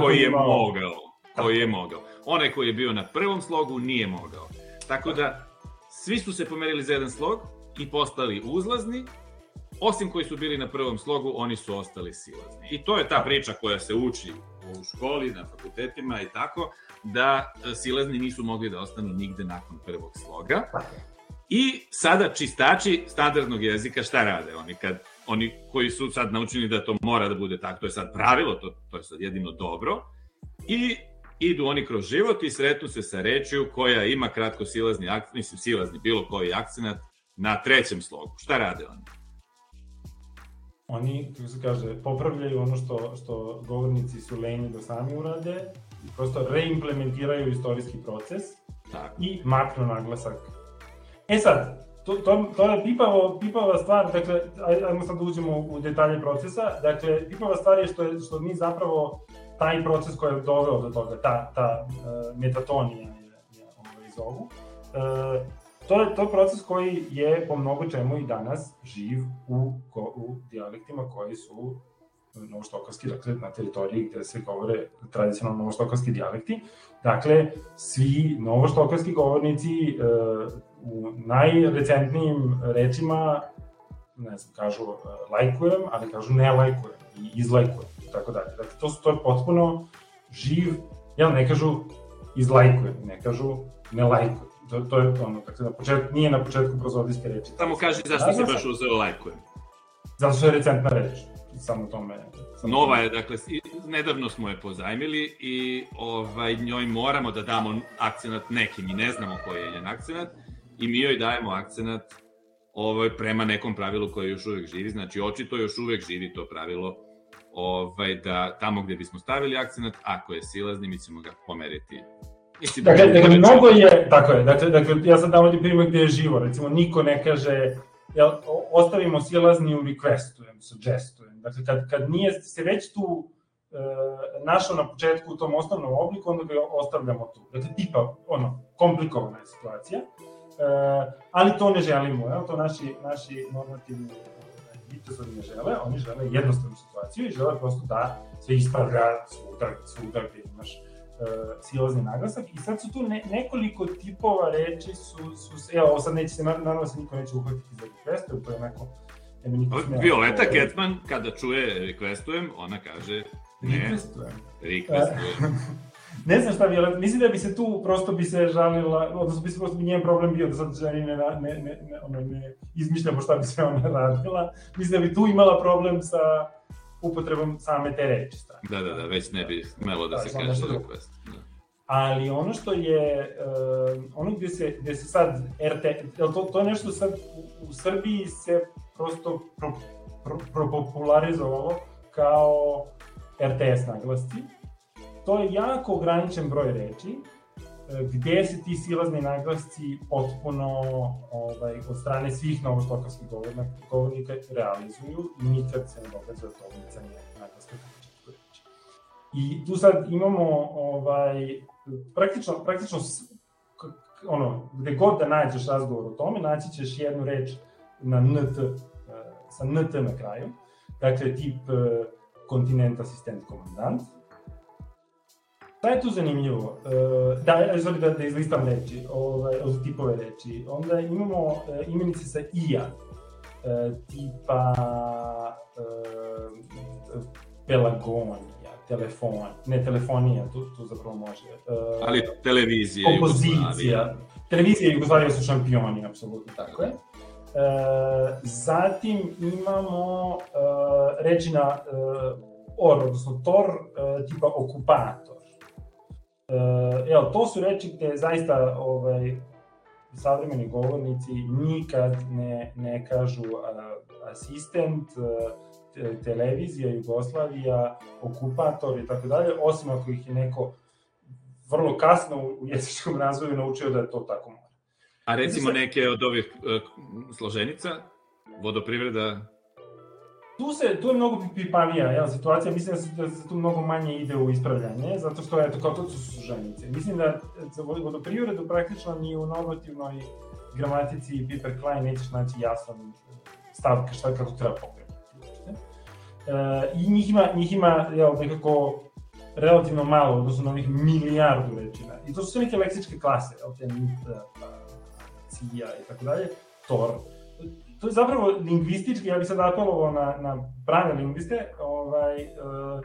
koji je mogao. Koji je mogao. Onaj koji je bio na prvom slogu nije mogao. Tako da, svi su se pomerili za jedan slog i postali uzlazni, osim koji su bili na prvom slogu, oni su ostali silazni. I to je ta priča koja se uči u školi, na fakultetima i tako, da e, silazni nisu mogli da ostanu nigde nakon prvog sloga. I sada čistači standardnog jezika šta rade oni kad oni koji su sad naučili da to mora da bude tako, to je sad pravilo, to, to je sad jedino dobro. I idu oni kroz život i sretnu se sa rečju koja ima kratko silazni akcent, mislim silazni bilo koji akcenat na trećem slogu. Šta rade oni? Oni, kako se kaže, popravljaju ono što, što govornici su lenji da sami urade, i prosto reimplementiraju istorijski proces Tako. i maknu naglasak. E sad, to, to, to je pipavo, pipava stvar, dakle, ajmo sad da uđemo u detalje procesa, dakle, pipava stvar je što, je, što mi zapravo taj proces koji je doveo do toga, ta, ta uh, metatonija je, je ovaj, zovu, uh, to je to proces koji je po mnogo čemu i danas živ u, u dijalektima koji su novoštokavski, dakle na teritoriji gde se govore tradicionalno novoštokavski dijalekti. Dakle, svi novoštokavski govornici e, u najrecentnijim rečima, ne znam, kažu e, lajkujem, ali kažu ne lajkujem i izlajkujem tako dalje. Dakle, to, su, to je potpuno živ, jel, ne kažu izlajkujem, ne kažu ne lajkujem to, to je ono, dakle, na početku, nije na početku prozodijske reči. Samo kaži zašto si baš uzeo lajkujem. Zato što je recentna reč, samo tome. Samo Nova je, dakle, nedavno smo je pozajmili i ovaj, njoj moramo da damo akcenat neki, mi ne znamo koji je njen akcenat i mi joj dajemo akcenat ovaj, prema nekom pravilu koje još uvek živi, znači očito još uvek živi to pravilo ovaj, da tamo gde bismo stavili akcenat, ako je silazni, mi ćemo ga pomeriti. Mislim, dakle, dakle, mnogo je, tako je, dakle, dakle, ja sad navodim primjer gde je živo, recimo, niko ne kaže, jel, ostavimo silazni u requestujem, suggestujem, dakle, kad, kad nije se već tu e, našao na početku u tom osnovnom obliku, onda ga ostavljamo tu. Dakle, tipa, ono, komplikovana je situacija, e, ali to ne želimo, jel, to naši, naši normativni vitezori ne žele, oni žele jednostavnu situaciju i žele prosto da se ispravlja svuda, svuda gde imaš uh, silazni naglasak i sad su tu ne, nekoliko tipova reči su, su evo sad neće se, naravno da se niko neće uhvatiti za requestujem, to je neko ne bi niko smijao. Violeta Ketman kada čuje requestujem, ona kaže ne, requestujem. Requestujem. (laughs) ne znam šta Violeta, mislim da bi se tu prosto bi se žalila, odnosno bi se prosto bi njen problem bio da sad ženi ne, ne, ne, ne, ono, ne izmišljamo šta bi sve ona (laughs) radila. Mislim da bi tu imala problem sa upotrebom same te reči. Strane. Da, da, da, već ne bi smelo da, da se kaže request. Da. Ali ono što je, uh, ono gde se, gde se sad RT, to, to je nešto sad u, u Srbiji se prosto pro, pro, pro popularizovalo kao RTS naglasci. To je jako ograničen broj reči, gde se ti silazni naglasci potpuno ovaj, od strane svih novoštokavskih govornika realizuju i nikad se ne događa to micanje naglaska na početku reči. I tu sad imamo ovaj, praktično, praktično ono, gde god da nađeš razgovor o tome, naći ćeš jednu reč na NT, eh, sa NT na kraju, dakle tip eh, kontinent asistent komandant, Šta je tu zanimljivo? E, da, sorry da, da izlistam reči, ovaj, od tipove reči. Onda imamo e, imenice sa ija, e, tipa e, Pelagonija, telefon, ne telefonija, tu, tu zapravo može. Ali televizija Kompozicija. Televizija i Jugoslavija su šampioni, apsolutno tako je. Uh, zatim imamo reči na or, odnosno tor, tipa okupator. Uh, evo, to su reči gde zaista ovaj, savremeni govornici nikad ne, ne kažu uh, asistent, uh, televizija, Jugoslavija, okupator i tako dalje, osim ako ih je neko vrlo kasno u jezičkom razvoju naučio da je to tako mora. A recimo neke od ovih uh, složenica, vodoprivreda, tu se tu je mnogo pipavija ja, situacija, mislim da se, da se tu mnogo manje ide u ispravljanje, zato što eto kao to su suženice. Mislim da za vodoprivredu praktično ni u normativnoj gramatici Piper Klein nećeš naći jasan stavka šta kako treba pokrenuti. E, I njih ima, njih ima jel, nekako relativno malo, odnosno na ovih milijardu rečina. I to su sve neke leksičke klase, jel, te nit, pa, cija i tako dalje, tor to je zapravo lingvistički, ja bih sad apelovao na, na prave lingviste, ovaj, uh,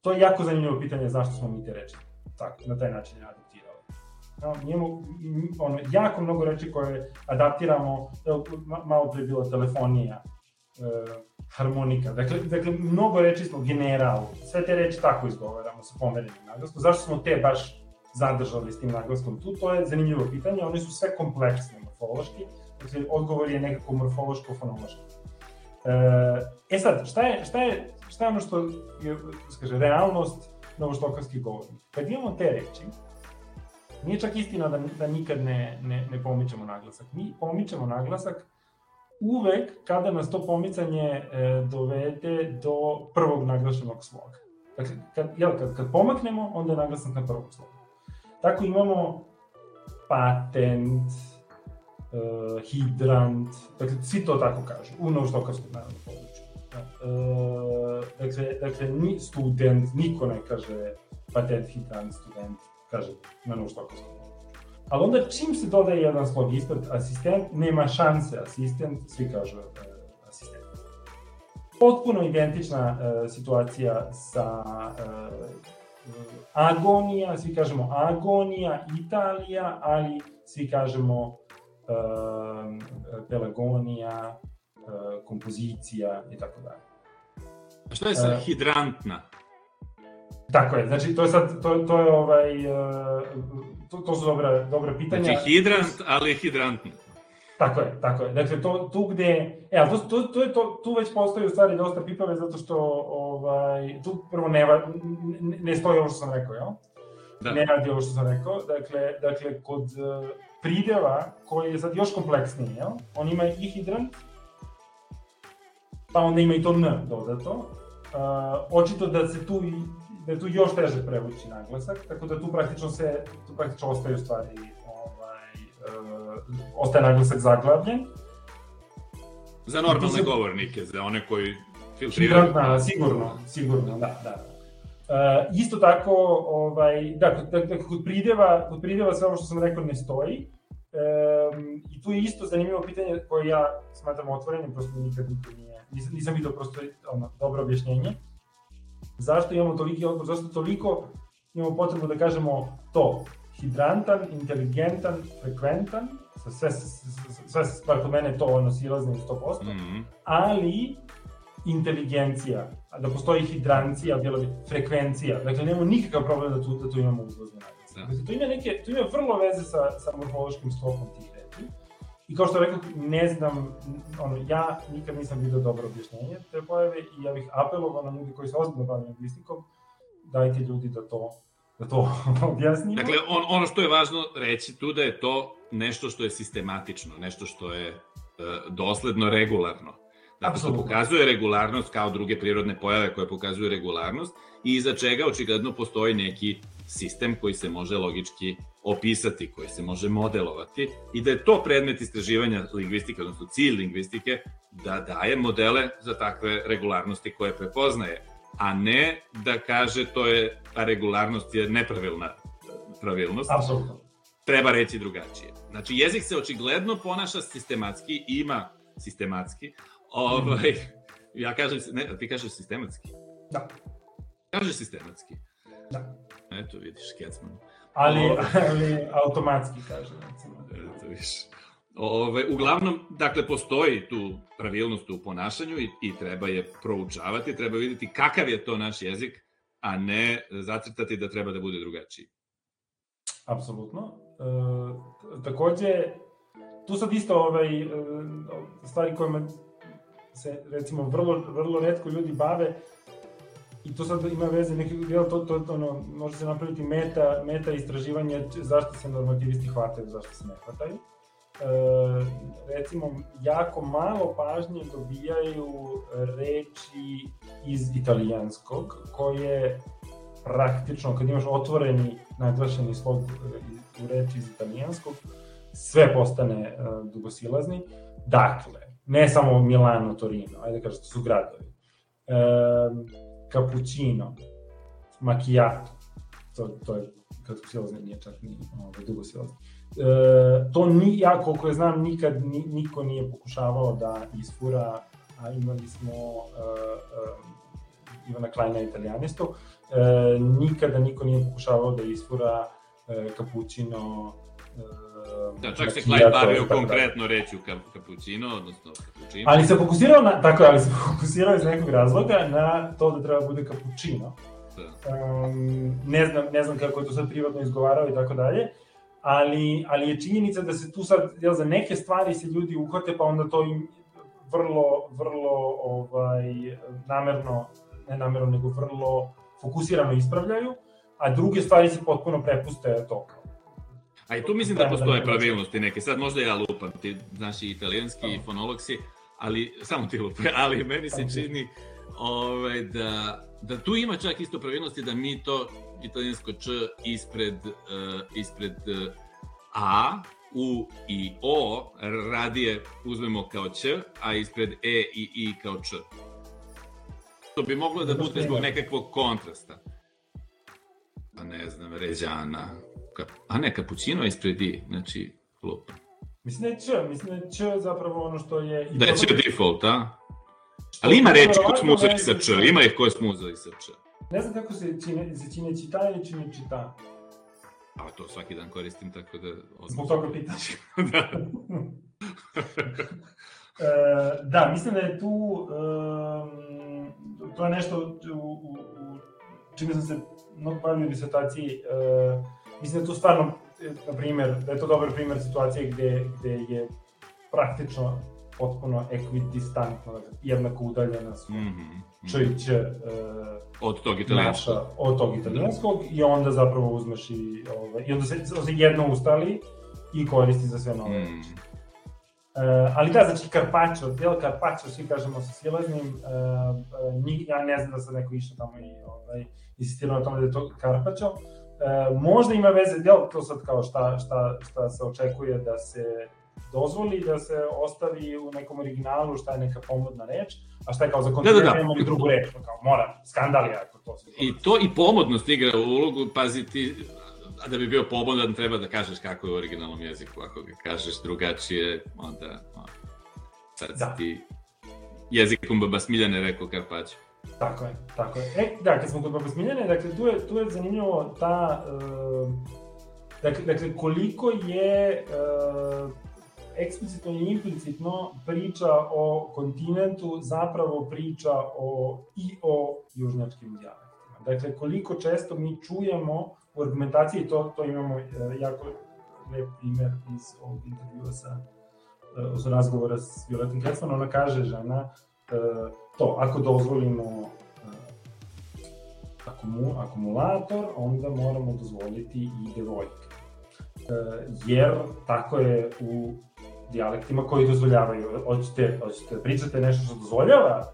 to je jako zanimljivo pitanje zašto smo mi te reči tako, na taj način adaptirali. No, njemu, ono, jako mnogo reči koje adaptiramo, evo, malo pre je bila telefonija, uh, harmonika, dakle, dakle, mnogo reči smo general, sve te reči tako izgovaramo sa pomerenim naglaskom, zašto smo te baš zadržali s tim naglaskom tu, to je zanimljivo pitanje, one su sve kompleksne morfološki, Dakle, odgovor je nekako morfološko-fonološki. E, e sad, šta je, šta je, šta je ono što je, skaže, realnost novoštokavskih govornika? Kad imamo te reči, nije čak istina da, da nikad ne, ne, ne pomičemo naglasak. Mi pomičemo naglasak uvek kada nas to pomicanje e, dovede do prvog naglašenog sloga. Dakle, kad, jel, kad, kad pomaknemo, onda je naglasak na prvog sloga. Tako imamo patent, uh, hidrant, dakle, svi to tako kažu, u naučnokarskom naravno području. Uh, dakle, dakle, ni student, niko ne kaže patent, hidrant, student, kaže na naučnokarskom. Ali onda čim se dodaje jedan slog ispred asistent, nema šanse asistent, svi kažu uh. Potpuno identična uh, situacija sa uh, agonija, svi kažemo agonija, Italija, ali svi kažemo Ehm, pelagonija, eh, kompozicija i tako dalje. A šta je sa uh, hidrantna? Tako je, znači to je sad, to, to je ovaj, uh, to, to su dobra, dobra pitanja. Znači hidrant, ali hidrantna. Tako je, tako je. Dakle, to, tu gde, e, to, to, to je to, tu već postoji u stvari dosta pipave, zato što, ovaj, tu prvo ne, ne, ne stoji ovo što sam rekao, jel? Da. Ne radi ovo što sam rekao. Dakle, dakle kod prideva koji je sad još kompleksniji, jel? On ima i hidrant, pa onda ima i to n dodato. Uh, očito da se tu da je tu još teže prevući naglasak, tako da tu praktično se, tu praktično ostaje u stvari, ovaj, uh, ostaje naglasak zaglavljen. Za normalne se... govornike, za one koji filtriraju. Hidrantna, sigurno, sigurno, da, da. Uh, isto tako, ovaj, da, da, da, kod prideva, kod prideva sve ovo što sam rekao ne stoji, Um, I tu je isto zanimljivo pitanje koje ja smatram otvorenim, prosto nikad nikad nije, nisam, nisam vidio prosto ono, dobro objašnjenje. Zašto imamo toliki odbor, zašto toliko imamo potrebu da kažemo to, hidrantan, inteligentan, frekventan, sa sve, sve, sve kod mene to ono silazno 100%, mm -hmm. ali inteligencija, da postoji hidrancija, bilo bi frekvencija, dakle nemamo nikakav problem da tu, da tu imamo uzlazne Da. Dakle, to ima, neke, to ima vrlo veze sa, sa morfološkim stokom tih reči. I kao što rekao, ne znam, ono, ja nikad nisam vidio dobro objašnjenje te pojave i ja bih apelovao na ljudi koji se ozbiljno bavaju lingvistikom, dajte ljudi da to da to (laughs) objasnimo. Dakle, on, ono što je važno reći tu da je to nešto što je sistematično, nešto što je e, dosledno regularno. Dakle, što pokazuje regularnost kao druge prirodne pojave koje pokazuju regularnost i iza čega očigledno postoji neki sistem koji se može logički opisati, koji se može modelovati i da je to predmet istraživanja lingvistike, odnosno cilj lingvistike, da daje modele za takve regularnosti koje prepoznaje, a ne da kaže to je, ta regularnost je nepravilna pravilnost. Apsolutno. Treba reći drugačije. Znači, jezik se očigledno ponaša sistematski, ima sistematski, ovaj, ja kažem, ne, ti kažeš sistematski. Da. Kaže sistematski. Da. Eto, vidiš, Kecman. Ali, (laughs) ali automatski, kaže. Recimo. Eto, vidiš. Ove, uglavnom, dakle, postoji tu pravilnost u ponašanju i, i treba je proučavati, treba videti kakav je to naš jezik, a ne zacrtati da treba da bude drugačiji. Apsolutno. E, takođe, tu sad isto ovaj, e, stvari kojima se recimo vrlo, vrlo redko ljudi bave i to sad ima veze neki deo to, to, to ono, može se napraviti meta, meta istraživanje zašto se normativisti hvataju, zašto se ne hvataju. E, recimo, jako malo pažnje dobijaju reči iz italijanskog, koje praktično, kad imaš otvoreni, naglašeni slog u reči iz italijanskog, sve postane uh, dugosilazni. Dakle, ne samo Milano, Torino, ajde da kažete, su gradovi. E, cappuccino, macchiato, to, to je kratkosilazno, nije čak ni ovaj, dugosilazno. E, to ni, ja koliko je znam, nikad ni, niko nije pokušavao da isfura, a imali smo e, e, Ivana Kleina italijanistu, e, nikada niko nije pokušavao da isfura e, cappuccino, Da, čak se Klein bavio konkretno reći u kapućino, odnosno kapućino. Ali se fokusirao na, tako ali se (laughs) fokusirao iz nekog razloga na to da treba bude kapućino. Da. Um, ne, znam, ne znam kako je to sad privatno izgovarao i tako dalje, ali, ali je činjenica da se tu sad, jel, za neke stvari se ljudi uhvate, pa onda to im vrlo, vrlo ovaj, namerno, ne namerno, nego vrlo fokusirano ispravljaju, a druge stvari se potpuno prepuste to A i tu mislim da postoje pravilnosti neke. Sad možda ja lupam, ti znaš i italijanski i fonolog si, ali samo ti lupam, (laughs) ali meni se čini ovaj, da, da tu ima čak isto pravilnosti da mi to italijansko č ispred, uh, ispred uh, a, u i o radije uzmemo kao ć, a ispred e i i kao č. To bi moglo da bude zbog nekakvog kontrasta. Pa ne znam, ređana, a ne, kapućino ispred i, znači, lupa. Mislim da je Č, mislim da je Č zapravo ono što je... I da je Č default, a? Ali ima reči koje smuzali sa Č, ima ih koje smuzali sa Č. Ne znam kako se čine, se čine čita ili čine čita. A to svaki dan koristim, tako da... Odnosno... Zbog toga pitaš. (laughs) (laughs) da. e, da, mislim da je tu... Um, to je nešto u, u, u čime sam se mnogo bavio u disertaciji. Uh, mislim da tu stvarno, na primjer, da je to dobar primjer situacije gde, gde je praktično potpuno ekvidistantno, jednako udaljena su mm -hmm. č i ć uh, od tog italijanskog. Naša, od tog italijanskog da. i onda zapravo uzmeš i, ovaj, i onda se, se jedno ustali i koristi za sve nove mm. Uh, ali da, znači Karpačo, del Karpačo, svi kažemo sa silaznim, uh, uh, ja ne znam da sam neko išao tamo i ovaj, insistirao na tome da je to Karpačo, E, možda ima veze, jel, to sad kao šta, šta, šta se očekuje da se dozvoli da se ostavi u nekom originalu šta je neka pomodna reč, a šta je kao za kontinent da, da, da. drugu reč, pa kao mora, skandal je ako to se... I to i pomodnost igra ulogu, pazi ti, a da bi bio pomodan treba da kažeš kako je u originalnom jeziku, ako ga kažeš drugačije, onda, onda sad da. ti jezikom baba Smiljane rekao Karpaću. Tako je, tako je. E, da, kad smo kod Baba Smiljane, dakle, tu je, tu je zanimljivo ta, uh, dakle, dakle, koliko je uh, eksplicitno i implicitno priča o kontinentu zapravo priča o, i o južnjačkim dijalektima. Dakle, koliko često mi čujemo u argumentaciji, to, to imamo uh, jako lep primer iz ovog intervjua sa, uh, razgovora s Violetom Kecman, ona kaže žena, uh, to, ako dozvolimo uh, akumulator, onda moramo dozvoliti i devojke. Uh, jer tako je u dijalektima koji dozvoljavaju. Hoćete, hoćete da pričate nešto što dozvoljava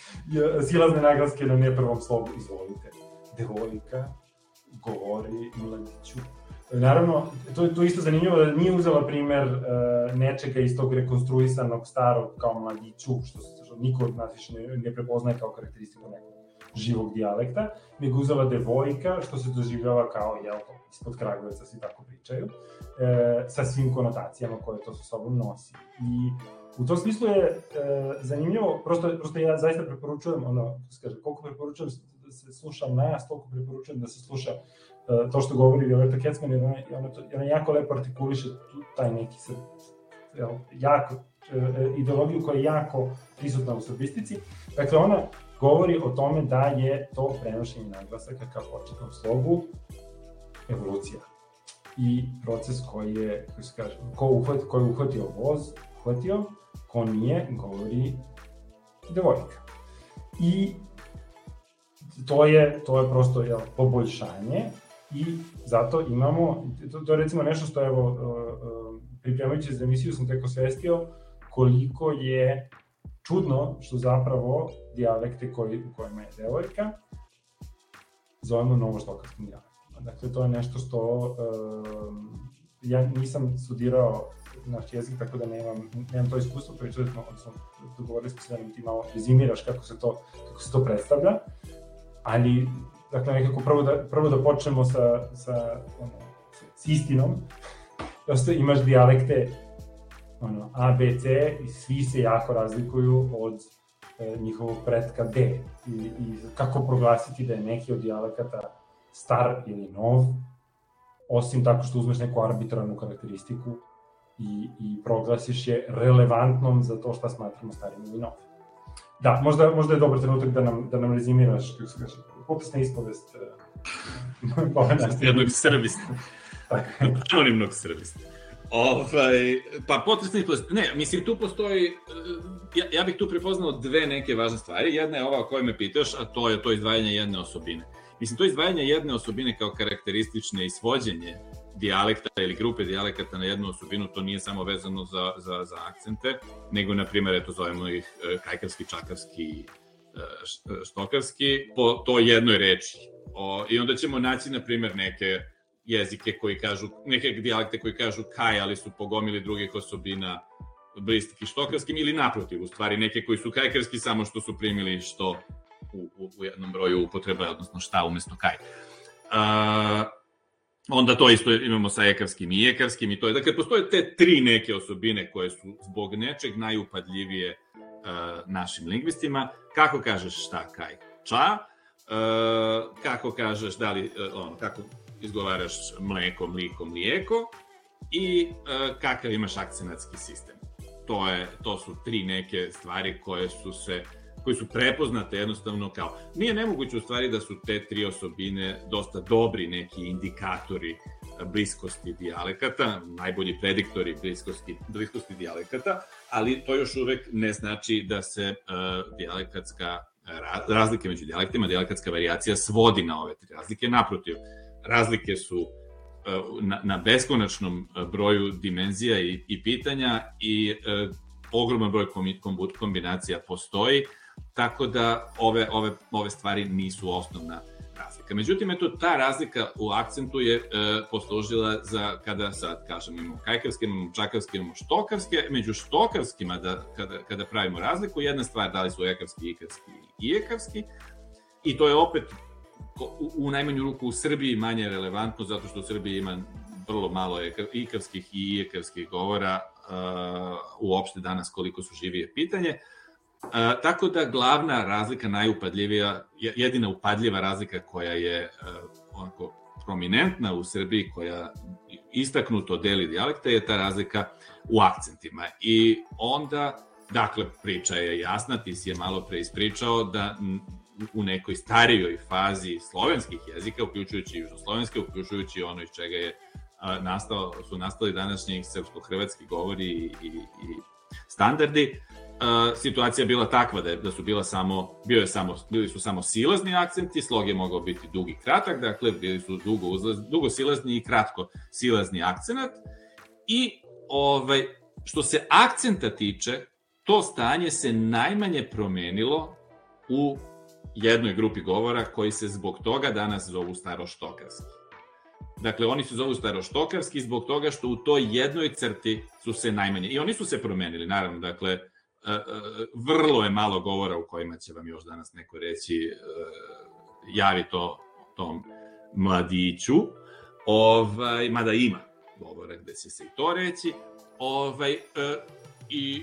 (laughs) silazne naglaske na ne prvom izvolite. Devojka govori mladiću. Naravno, to, to isto zanimljivo da nije uzela primer uh, nečega iz tog rekonstruisanog starog kao mladiću, što se niko od nas više ne, ne prepoznaje kao karakteristiku nekog živog dijalekta, nego uzela devojka, što se doživljava kao, jel, ispod Kragujevca svi tako pričaju, e, sa svim konotacijama koje to sa sobom nosi. I u tom smislu je e, zanimljivo, prosto, prosto ja zaista preporučujem, ono, kaže, koliko preporučujem se sluša nas, toliko preporučujem da se sluša to što govori Violeta Kecman, jer ona, ona, ona jako lepo artikuliše taj neki sad, jel, jako, uh, ideologiju koja je jako prisutna u srbistici. Dakle, ona govori o tome da je to prenošenje naglasaka kao početnom slogu evolucija i proces koji je, kako se kaže, ko, uhvat, ko je uhvatio voz, uhvatio, ko nije, govori devojka. I to je, to je prosto jel, poboljšanje i zato imamo, to, to je recimo nešto što evo, uh, uh, pripremajući za emisiju sam tek osvestio koliko je čudno što zapravo dijalekte koji, u kojima je devojka zovemo novoštokarskim dijalektom. Dakle, to je nešto što uh, ja nisam studirao naš jezik, tako da nemam, nemam to iskustvo, pričali smo, odnosno dogovorili smo se da ti malo rezimiraš kako se to, kako se to predstavlja, ali dakle nekako prvo da, prvo da počnemo sa, sa, ono, s istinom, Prosto imaš dijalekte ono, A, B, C i svi se jako razlikuju od e, njihovog pretka D i, i kako proglasiti da je neki od dijalekata star ili nov, osim tako što uzmeš neku arbitrarnu karakteristiku i, i proglasiš je relevantnom za to šta smatramo starim ili novim. Da, možda, možda je dobar trenutak da nam, da nam rezimiraš, popisna ispovest (laughs) uh, jednog srbista. (laughs) Anonimnog (laughs) srbista. Ovaj, pa potresni ispovest, ne, mislim tu postoji, e, ja, ja bih tu prepoznao dve neke važne stvari. Jedna je ova o kojoj me pitaš, a to je to izdvajanje jedne osobine. Mislim, to izdvajanje jedne osobine kao karakteristične i svođenje dijalekta ili grupe dijalekata na jednu osobinu, to nije samo vezano za, za, za akcente, nego, na primjer, eto, zovemo ih e, kajkarski, čakarski, e, štokarski, po to jednoj reči. O, I onda ćemo naći, na primjer, neke jezike koji kažu, neke dijalekte koji kažu kaj, ali su pogomili drugih osobina blistiki štokarskim, ili naprotiv, u stvari, neke koji su kajkarski, samo što su primili što u, u, u jednom broju upotreba, odnosno šta umesto kaj. Uh, onda to isto imamo sa ekarskim i ekarskim i to je, dakle, postoje te tri neke osobine koje su zbog nečeg najupadljivije našim lingvistima. Kako kažeš šta, kaj, ča, uh, kako kažeš, da li, uh, ono, kako izgovaraš mleko, mliko, mlijeko i kakav imaš akcenatski sistem. To, je, to su tri neke stvari koje su se koji su prepoznate jednostavno kao... Nije nemoguće u stvari da su te tri osobine dosta dobri neki indikatori bliskosti dijalekata, najbolji prediktori bliskosti, bliskosti dijalekata, ali to još uvek ne znači da se uh, dijalekatska razlike među dijalektima, dijalekatska varijacija svodi na ove tri razlike. Naprotiv, razlike su uh, na, na beskonačnom broju dimenzija i, i pitanja i ogroman broj kombinacija postoji tako da ove, ove, ove stvari nisu osnovna razlika. Međutim, eto, ta razlika u akcentu je e, poslužila za, kada sad kažem, imamo kajkarske, imamo čakarske, imamo štokarske, među štokarskima, da, kada, kada pravimo razliku, jedna stvar da li su ekarski, ikarski i ekarski, i to je opet u, u najmanju ruku u Srbiji manje relevantno, zato što u Srbiji ima vrlo malo ikarskih i ijekarskih govora, uh, uopšte danas koliko su živije pitanje, A, tako da glavna razlika, najupadljivija, jedina upadljiva razlika koja je a, onako prominentna u Srbiji, koja istaknuto deli dijalekta, je ta razlika u akcentima. I onda, dakle, priča je jasna, ti si je malo pre ispričao da u nekoj starijoj fazi slovenskih jezika, uključujući južnoslovenske, uključujući ono iz čega je nastao, su nastali današnji srpsko-hrvatski govori i, i, i standardi, situacija bila takva da, je, da su bila samo, bio je samo, bili su samo silazni akcenti, slog je mogao biti dugi kratak, dakle bili su dugo, uzlaz, dugo silazni i kratko silazni akcenat i ovaj, što se akcenta tiče, to stanje se najmanje promenilo u jednoj grupi govora koji se zbog toga danas zovu staroštokarski. Dakle, oni se zovu staroštokarski zbog toga što u toj jednoj crti su se najmanje, i oni su se promenili, naravno, dakle, vrlo je malo govora u kojima će vam još danas neko reći e, javi to tom mladiću, ovaj, mada ima govora gde će se i to reći, ovaj, i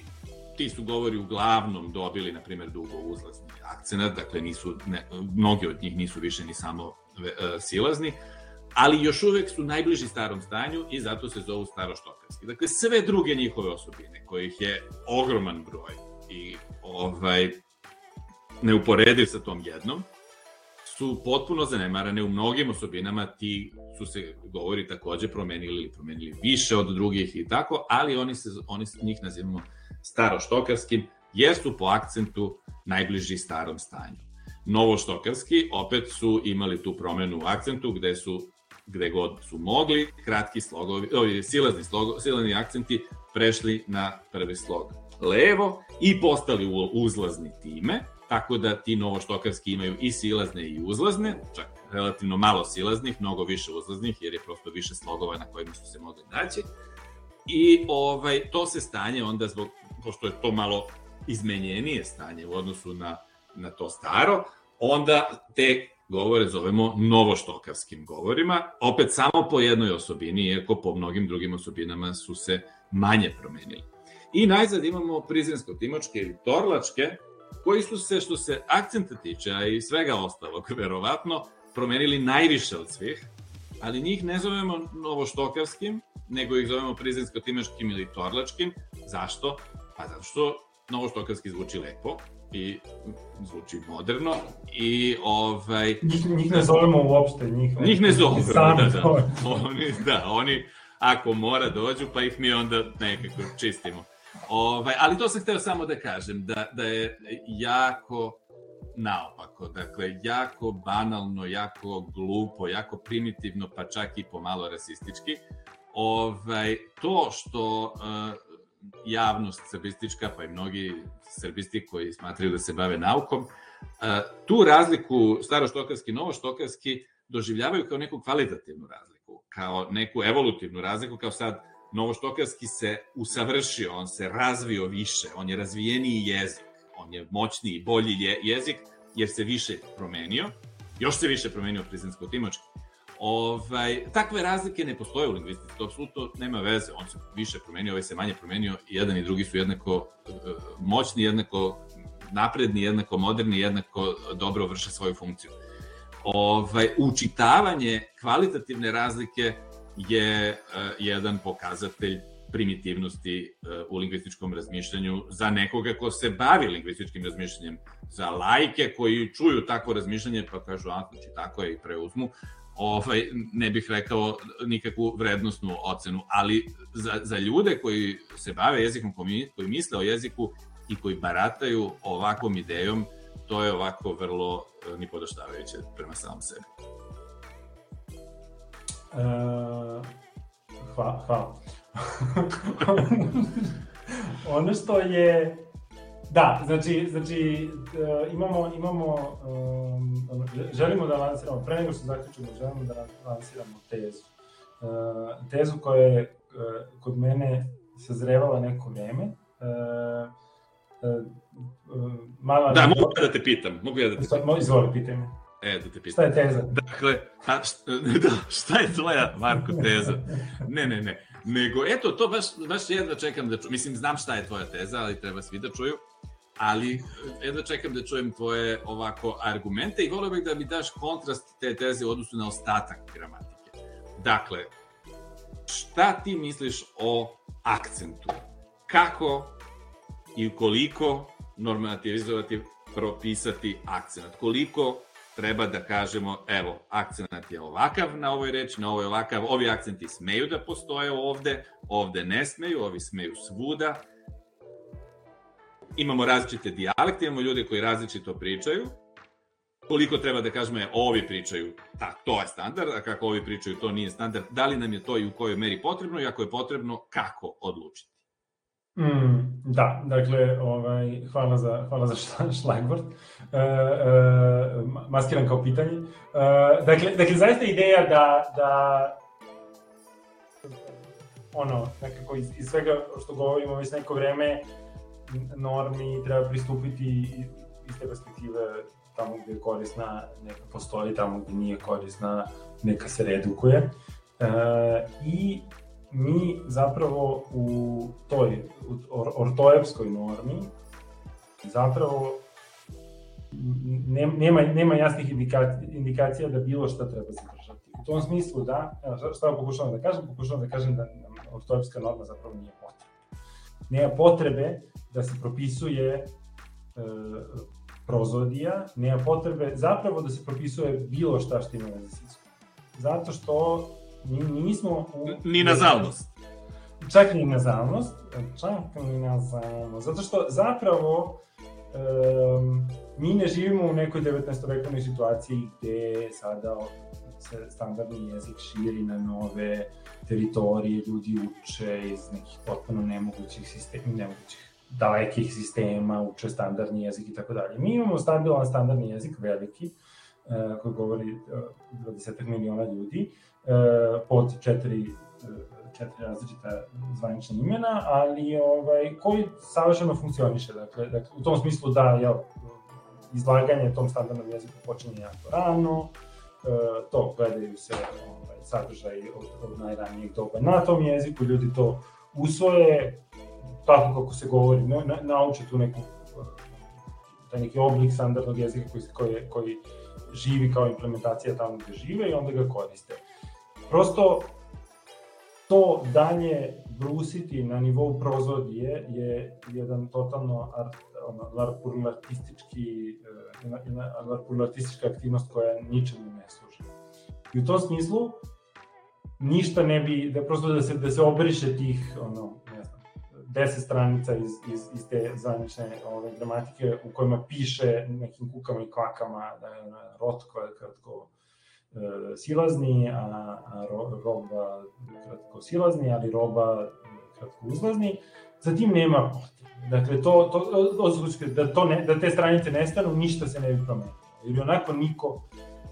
ti su govori uglavnom dobili, na primjer, dugo uzlazni akcenat, dakle nisu, ne, mnogi od njih nisu više ni samo e, silazni, ali još uvek su najbliži starom stanju i zato se zovu staroštokarski. Dakle, sve druge njihove osobine, kojih je ogroman broj i ovaj, neuporediv sa tom jednom, su potpuno zanemarane u mnogim osobinama, ti su se govori takođe promenili ili promenili više od drugih i tako, ali oni se oni njih nazivamo staroštokarskim jer su po akcentu najbliži starom stanju. Novoštokarski opet su imali tu promenu u akcentu gde su gde god su mogli, kratki slogovi, ovi silazni, slogo, silazni akcenti prešli na prvi slog levo i postali uzlazni time, tako da ti novoštokarski imaju i silazne i uzlazne, čak relativno malo silaznih, mnogo više uzlaznih, jer je prosto više slogova na kojima su se mogli naći. I ovaj, to se stanje onda, zbog, pošto je to malo izmenjenije stanje u odnosu na, na to staro, onda te govore zovemo novoštokavskim govorima, opet samo po jednoj osobini, iako po mnogim drugim osobinama su se manje promenili. I najzad imamo prizinsko-timočke ili torlačke, koji su se, što se akcenta tiče, a i svega ostalog, (laughs) verovatno, promenili najviše od svih, ali njih ne zovemo novoštokavskim, nego ih zovemo prizinsko-timačkim ili torlačkim. Zašto? Pa zato što novoštokavski zvuči lepo i zvuči moderno i ovaj... Njih, njih ne zovemo uopšte, njih, njih ne zovemo, da, da. Oni, da, oni ako mora dođu, pa ih mi onda nekako čistimo. Ovaj, ali to sam hteo samo da kažem, da, da je jako naopako, dakle, jako banalno, jako glupo, jako primitivno, pa čak i pomalo rasistički. Ovaj, to što uh, javnost srbistička, pa i mnogi srbisti koji smatraju da se bave naukom, uh, tu razliku staroštokarski, novoštokarski doživljavaju kao neku kvalitativnu razliku, kao neku evolutivnu razliku, kao sad Novoštokarski se usavršio, on se razvio više, on je razvijeniji jezik, on je moćniji, bolji je, jezik, jer se više promenio, još se više promenio prizinsko-timočki. Ovaj, takve razlike ne postoje u lingvistici, to apsolutno nema veze, on se više promenio, ovaj se manje promenio, jedan i drugi su jednako uh, moćni, jednako napredni, jednako moderni, jednako dobro vrše svoju funkciju. Ovaj, učitavanje kvalitativne razlike je uh, jedan pokazatelj primitivnosti uh, u lingvističkom razmišljanju za nekoga ko se bavi lingvističkim razmišljanjem, za lajke koji čuju takvo razmišljanje pa kažu, a, znači tako je i preuzmu, ovaj, ne bih rekao nikakvu vrednostnu ocenu, ali za, za ljude koji se bave jezikom, koji misle o jeziku i koji barataju ovakvom idejom, to je ovako vrlo uh, nipodaštavajuće prema samom sebi. Uh, hvala. hvala. (laughs) ono što je Da, znači, znači uh, imamo, imamo um, želimo da lansiramo, pre nego što zaključimo, želimo da lansiramo tezu. Uh, tezu koja je uh, kod mene sazrevala neko vreme. Uh, uh, mala da, mogu ja da te pitam, mogu ja da te pitam. Izvoli, pitaj me. E, da te pitam. Šta je teza? Dakle, a, šta, (laughs) da, šta je tvoja, Marko, teza? Ne, ne, ne. Nego, eto, to baš, baš jedva čekam da čujem. Mislim, znam šta je tvoja teza, ali treba svi da čuju. Ali, jedva čekam da čujem tvoje ovako argumente i volio bih da mi daš kontrast te teze u odnosu na ostatak gramatike. Dakle, šta ti misliš o akcentu? Kako i koliko normativizovati, propisati akcent? Koliko treba da kažemo, evo, akcent je ovakav na ovoj reči, na ovoj ovakav, ovi akcenti smeju da postoje ovde, ovde ne smeju, ovi smeju svuda. Imamo različite dijalekte, imamo ljude koji različito pričaju, koliko treba da kažemo je ovi pričaju, tak, to je standard, a kako ovi pričaju, to nije standard, da li nam je to i u kojoj meri potrebno i ako je potrebno, kako odlučiti? Mm, da, dakle, ovaj, hvala za, hvala za šlagvort. E, e, maskiran kao pitanje. E, dakle, dakle, zaista ideja da, da ono, nekako iz, iz svega što govorimo već neko vreme, normi treba pristupiti iz te perspektive tamo gde je korisna, neka postoji, tamo gde nije korisna, neka se redukuje. E, I mi zapravo u toj or, ortoepskoj normi zapravo nema, nema jasnih indikacija, indikacija da bilo šta treba zadržati. U tom smislu da, šta pokušavam da kažem? Pokušavam da kažem da ortoepska norma zapravo nije potreba. Nema potrebe da se propisuje e, prozodija, nema potrebe zapravo da se propisuje bilo šta što ima veze s Zato što mi nismo... U... Ni nazalnost. Čak ni nazalnost, čak ni nazalnost. Zato što zapravo um, mi ne živimo u nekoj 19. vekovnoj situaciji gde sada se standardni jezik širi na nove teritorije, ljudi uče iz nekih potpuno nemogućih sistema, nemogućih dalekih sistema, uče standardni jezik i tako dalje. Mi imamo stabilan standardni jezik, veliki, uh, koji govori uh, 20 miliona ljudi, uh, pod četiri, četiri različita zvanična imena, ali ovaj, koji savršeno funkcioniše. Dakle, dakle, u tom smislu da, jel, izlaganje tom standardnom jeziku počinje jako rano, to gledaju se ovaj, sadržaj od, od najranijeg doba na tom jeziku, ljudi to usvoje, tako kako se govori, na, nauče tu neku taj neki oblik standardnog jezika koji, koji, koji živi kao implementacija tamo gde žive i onda ga koriste. Prosto to dalje brusiti na nivou prozodije je jedan totalno art, ono, larpurlartistički, eh, jedna, jedna larpurlartistička aktivnost koja ničemu. I u tom smislu ništa ne bi, da prosto da se, da se obriše tih, ono, ne znam, deset stranica iz, iz, iz te zvanične ove, gramatike u kojima piše nekim kukama i kvakama da je rot koja je kratko e, silazni, a, a ro, roba kratko silazni, ali roba kratko uzlazni. Za tim nema potrebe. Dakle, to, to, to, da, to ne, da te stranice nestanu, ništa se ne bi promenilo. Jer onako niko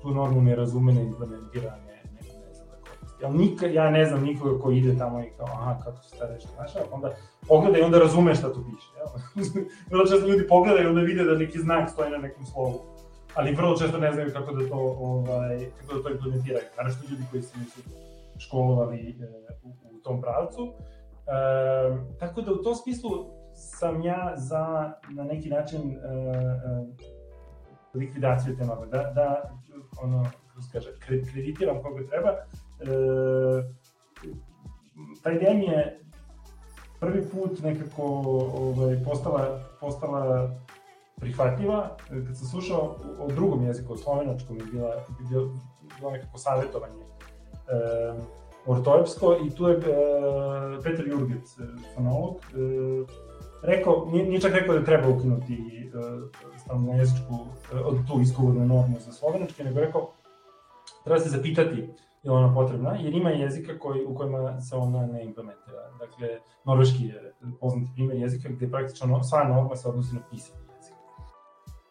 tu normu ne razume, ne implementira, ne, ne, ne znam da koristi. Ali ja ne znam nikoga ko ide tamo i kao, aha, kako se ta reč naša, onda pogledaj i onda razume šta tu piše. (laughs) Vrlo često ljudi pogledaju i onda vide da neki znak stoji na nekom slovu. Ali vrlo često ne znaju kako da to, ovaj, kako da to implementiraju. Naravno što ljudi koji se nisu školovali e, u, u tom pravcu. E, tako da u tom smislu sam ja za na neki način e, e, likvidaciju te norme, da, da ono, kako kaže, kreditiram koga treba. E, ta ideja mi je prvi put nekako ovaj, postala, postala prihvatljiva, kad sam slušao o drugom jeziku, o slovenačkom, je bila, bilo, bilo nekako savjetovanje e, ortoepsko i tu je e, Petar Jurgec, fonolog, e, rekao, nije, nije čak rekao da treba ukinuti uh, stalno jezičku, uh, tu izgovornu normu za slovenačke, nego rekao, treba se zapitati je ona potrebna, jer ima jezika koji, u kojima se ona ne implementira. Dakle, norveški je poznati primjer jezika gde praktično sva norma se odnosi na pisanje.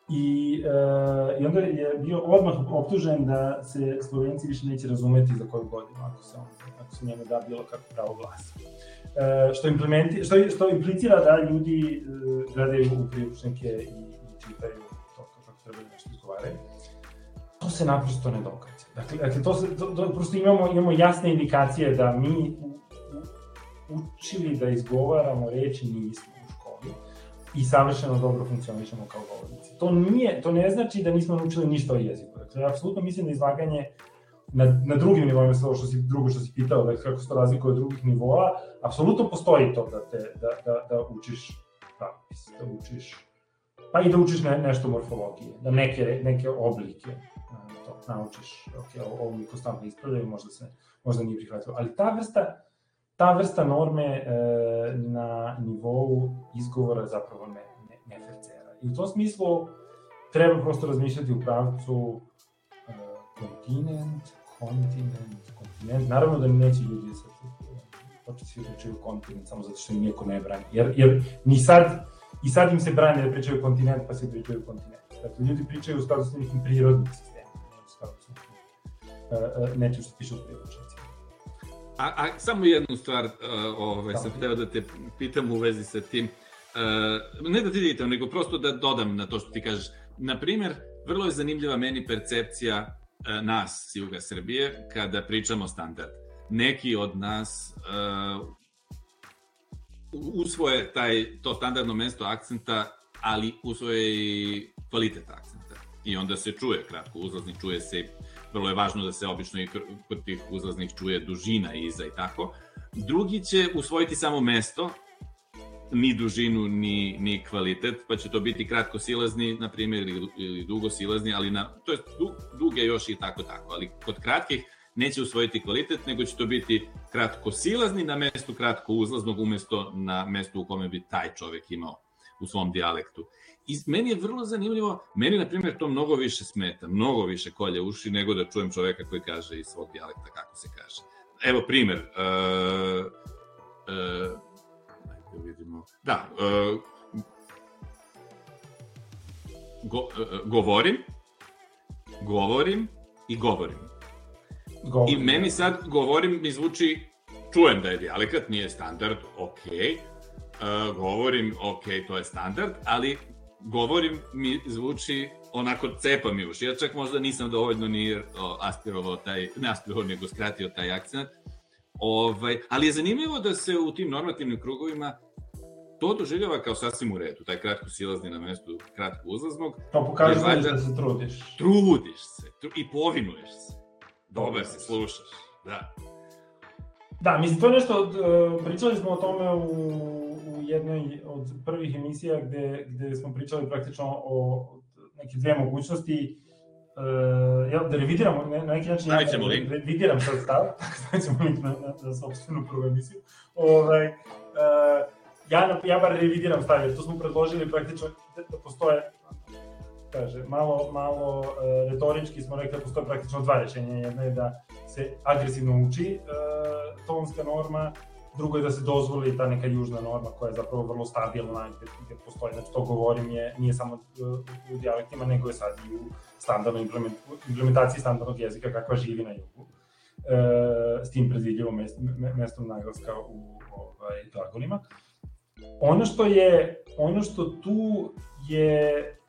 I, uh, I onda je bio odmah optužen da se Slovenci više neće razumeti za koju godinu ako se, on, ako se njemu da bilo kako pravo glasa. E, što, implementi, što, što implicira da ljudi uh, gledaju u priručnike i, i čitaju to kako treba da nešto izgovaraju. To se naprosto ne događa. Dakle, dakle to, se, to, to, prosto imamo, imamo jasne indikacije da mi učili da izgovaramo reči nismo i savršeno dobro funkcionišemo kao govornici. To, nije, to ne znači da nismo naučili ništa o jeziku. Dakle, apsolutno mislim da izlaganje na, na drugim nivoima, sve što si, drugo što si pitao, da kako se to razlikuje od drugih nivoa, apsolutno postoji to da, te, da, da, da učiš pravopis, da učiš, pa i da učiš ne, nešto morfologije, da neke, neke oblike to naučiš, ok, ovo mi konstantno ispravljaju, možda se, možda nije prihvatilo, ali ta vrsta, ta vrsta norme e, na nivou izgovora zapravo ne, ne, ne fercera. I u tom smislu treba prosto razmišljati u pravcu e, kontinent, kontinent, kontinent, naravno da neće ljudi sad početi svi pričaju kontinent samo zato što im niko ne brani, jer, jer ni sad, i sad im se brani da pričaju kontinent, pa se pričaju kontinent. Dakle, ljudi pričaju u skladu sa nekim prirodnim sistemom, u skladu sa uh, uh, nečem što piše u priručnicima. A, a samo jednu stvar uh, ovaj, sam hteo da te pitam u vezi sa tim. Uh, ne da ti ditam, nego prosto da dodam na to što ti kažeš. Naprimer, vrlo je zanimljiva meni percepcija E, nas s juga Srbije kada pričamo standard. neki od nas uh, usvoje taj, to standardno mesto akcenta, ali usvoje i kvalitet akcenta. I onda se čuje kratko uzlaznik, čuje se, vrlo je važno da se obično i kod tih uzlaznih čuje dužina iza i tako. Drugi će usvojiti samo mesto, ni dužinu, ni, ni kvalitet, pa će to biti kratko silazni, na primjer, ili, ili dugo silazni, ali na, to je du, duge još i tako tako, ali kod kratkih neće usvojiti kvalitet, nego će to biti kratko silazni na mestu kratko uzlaznog umesto na mestu u kome bi taj čovek imao u svom dijalektu. I meni je vrlo zanimljivo, meni na primjer to mnogo više smeta, mnogo više kolje uši nego da čujem čoveka koji kaže iz svog dijalekta kako se kaže. Evo primer, uh, uh, da vidimo, da, uh, go, uh, govorim, govorim i govorim. Govorim. I meni sad govorim mi zvuči, čujem da je dijalekat, nije standard, ok, uh, govorim, ok, to je standard, ali govorim mi zvuči onako cepa mi uši. Ja čak možda nisam dovoljno ni aspirovao taj, ne aspirovao, nego skratio taj akcent. Ovaj, ali je zanimljivo da se u tim normativnim krugovima to doživljava kao sasvim u redu, taj kratko silazni na mestu kratko uzlaznog. To pokazuje da se trudiš. Trudiš se tru, i povinuješ se. Dobar se, slušaš. Da. Da, mislim, to je nešto, uh, pričali smo o tome u, u jednoj od prvih emisija gde, gde smo pričali praktično o neke dve mogućnosti, uh, ja, da revidiramo, ne, na neki način, ja, ćemo link. revidiram sad stav, (laughs) stavit ćemo link na, na, na sobstvenu prvu emisiju. Ovaj, uh, ja, ja bar revidiram stav, jer to smo predložili praktično da, da postoje kaže, malo, malo uh, retorički smo rekli da postoje praktično dva rešenja. Jedno je da se agresivno uči uh, tonska norma, drugo je da se dozvoli ta neka južna norma koja je zapravo vrlo stabilna gde, gde postoji, znači to govorim je, nije samo uh, u dijalektima, nego je sad i u standardnoj implement, implementaciji standardnog jezika kakva živi na jugu. Uh, s tim predvidljivom mest, mestom naglaska u ovaj, glagolima. Ono što je, ono što tu je E,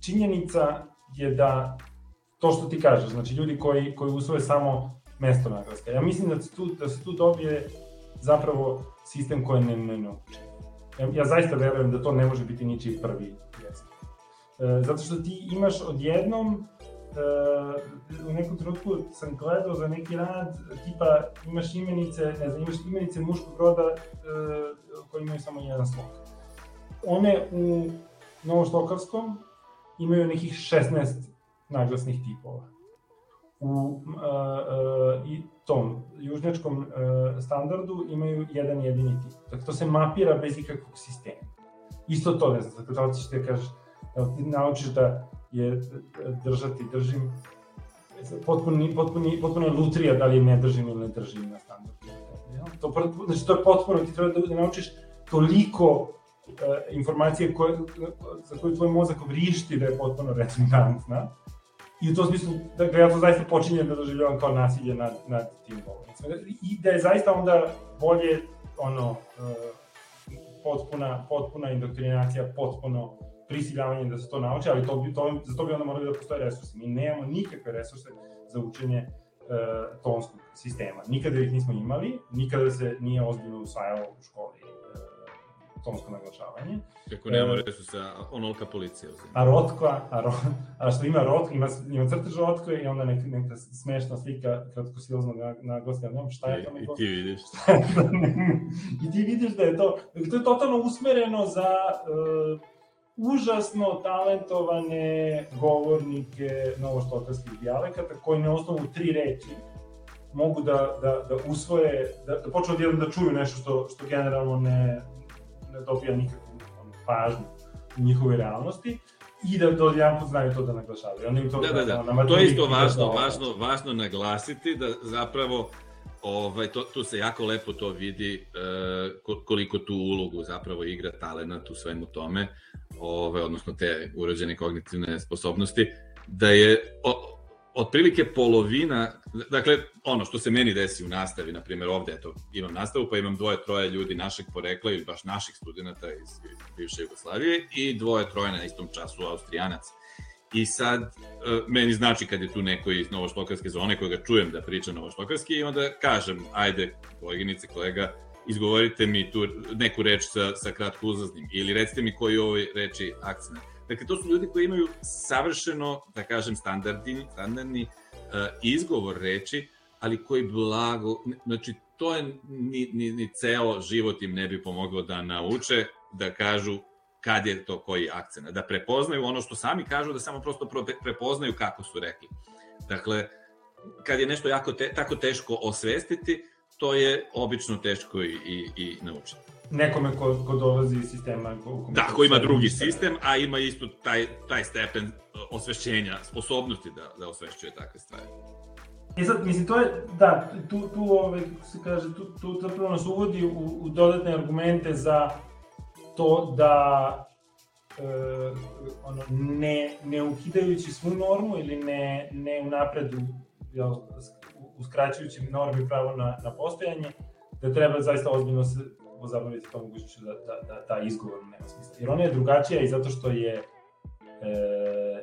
činjenica je da to što ti kažeš, znači ljudi koji, koji usvoje samo mesto naglaska. Ja mislim da se tu, da se tu dobije zapravo sistem koji ne, ne nauči. Ja, ja zaista verujem da to ne može biti ničiji prvi jezik. E, zato što ti imaš odjednom e, u nekom trenutku sam gledao za neki rad, tipa imaš imenice, ne znam, imaš imenice muškog roda e, koji imaju samo jedan slog. One u novoštokarskom imaju nekih 16 naglasnih tipova. U uh, uh, i tom južnjačkom uh, standardu imaju jedan jedini tip. Dakle, to se mapira bez ikakvog sistema. Isto to, ne znam, dakle, da li ćeš te kažeš, da ti naučiš da je držati, držim, potpuno, potpuno, potpuno je lutrija da li ne držim ili ne držim na standardu. To, znači, to je potpuno, ti treba da naučiš toliko informacije koje, za koje tvoj mozak vrišti da je potpuno redundantna. I u tom smislu, dakle, ja to zaista počinjem da doživljavam kao nasilje nad, nad tim govornicima. I da je zaista onda bolje, ono, uh, potpuna, potpuna indoktrinacija, potpuno prisiljavanje da se to nauči, ali to bi, to, za to bi onda morali da postoje resursi. Mi nemamo nikakve resurse za učenje uh, tonskog sistema. Nikada ih nismo imali, nikada se nije ozbiljno usvajalo u školi tonsko naglašavanje. Kako nemamo e, resursa, onolika policija uzima. A rotkva, a, ro, a što ima rotkva, ima, ima crtež rotkve i onda neka, neka smešna slika kratkosilaznog naglaska, znam šta je to neko... I ti vidiš. (laughs) I ti vidiš da je to, to je totalno usmereno za uh, užasno talentovane govornike novoštokarskih dijalekata koji na osnovu tri reči mogu da, da, da usvoje, da, da počnu odjednom da čuju nešto što, što generalno ne, ne dobija nikakvu pažnju u njihove realnosti i da do jedan put znaju to da naglašavaju. Oni to da, da, da. Na to je isto važno, da važno, važno naglasiti da zapravo ovaj, to, tu se jako lepo to vidi uh, koliko tu ulogu zapravo igra talenat u svemu tome, ovaj, odnosno te urođene kognitivne sposobnosti, da je o, otprilike polovina, dakle, ono što se meni desi u nastavi, na primjer ovde, eto, imam nastavu, pa imam dvoje, troje ljudi našeg porekla ili baš naših studenta iz, bivše Jugoslavije i dvoje, troje na istom času Austrijanac. I sad, uh, meni znači kad je tu neko iz Novošlokarske zone koga čujem da priča Novošlokarski i onda kažem, ajde, koleginice, kolega, izgovorite mi tu neku reč sa, sa kratko uzaznim ili recite mi koji je ovoj reči akcent. Dakle, to su ljudi koji imaju savršeno, da kažem, standardni, standardni uh, izgovor reči, ali koji blago, znači to je ni, ni, ni ceo život im ne bi pomoglo da nauče, da kažu kad je to koji akcent, da prepoznaju ono što sami kažu, da samo prosto prepoznaju kako su rekli. Dakle, kad je nešto jako te, tako teško osvestiti, to je obično teško i, i, i naučiti. Nekome ko, ko dolazi iz sistema. Ko, da, ko ima drugi sistem, a ima isto taj, taj stepen osvešćenja, sposobnosti da, da osvešćuje takve stvari. E sad, mislim, to je, da, tu, tu ovaj, se kaže, tu, tu zapravo nas uvodi u, u dodatne argumente za to da e, ono, ne, ne ukidajući svu normu ili ne, ne unapredu jel, uskraćujući normi pravo na, na postojanje, da treba zaista ozbiljno se pozabaviti tom mogućnošću da, da, da ta izgovor nema smisla. Jer ona je drugačija i zato što je e,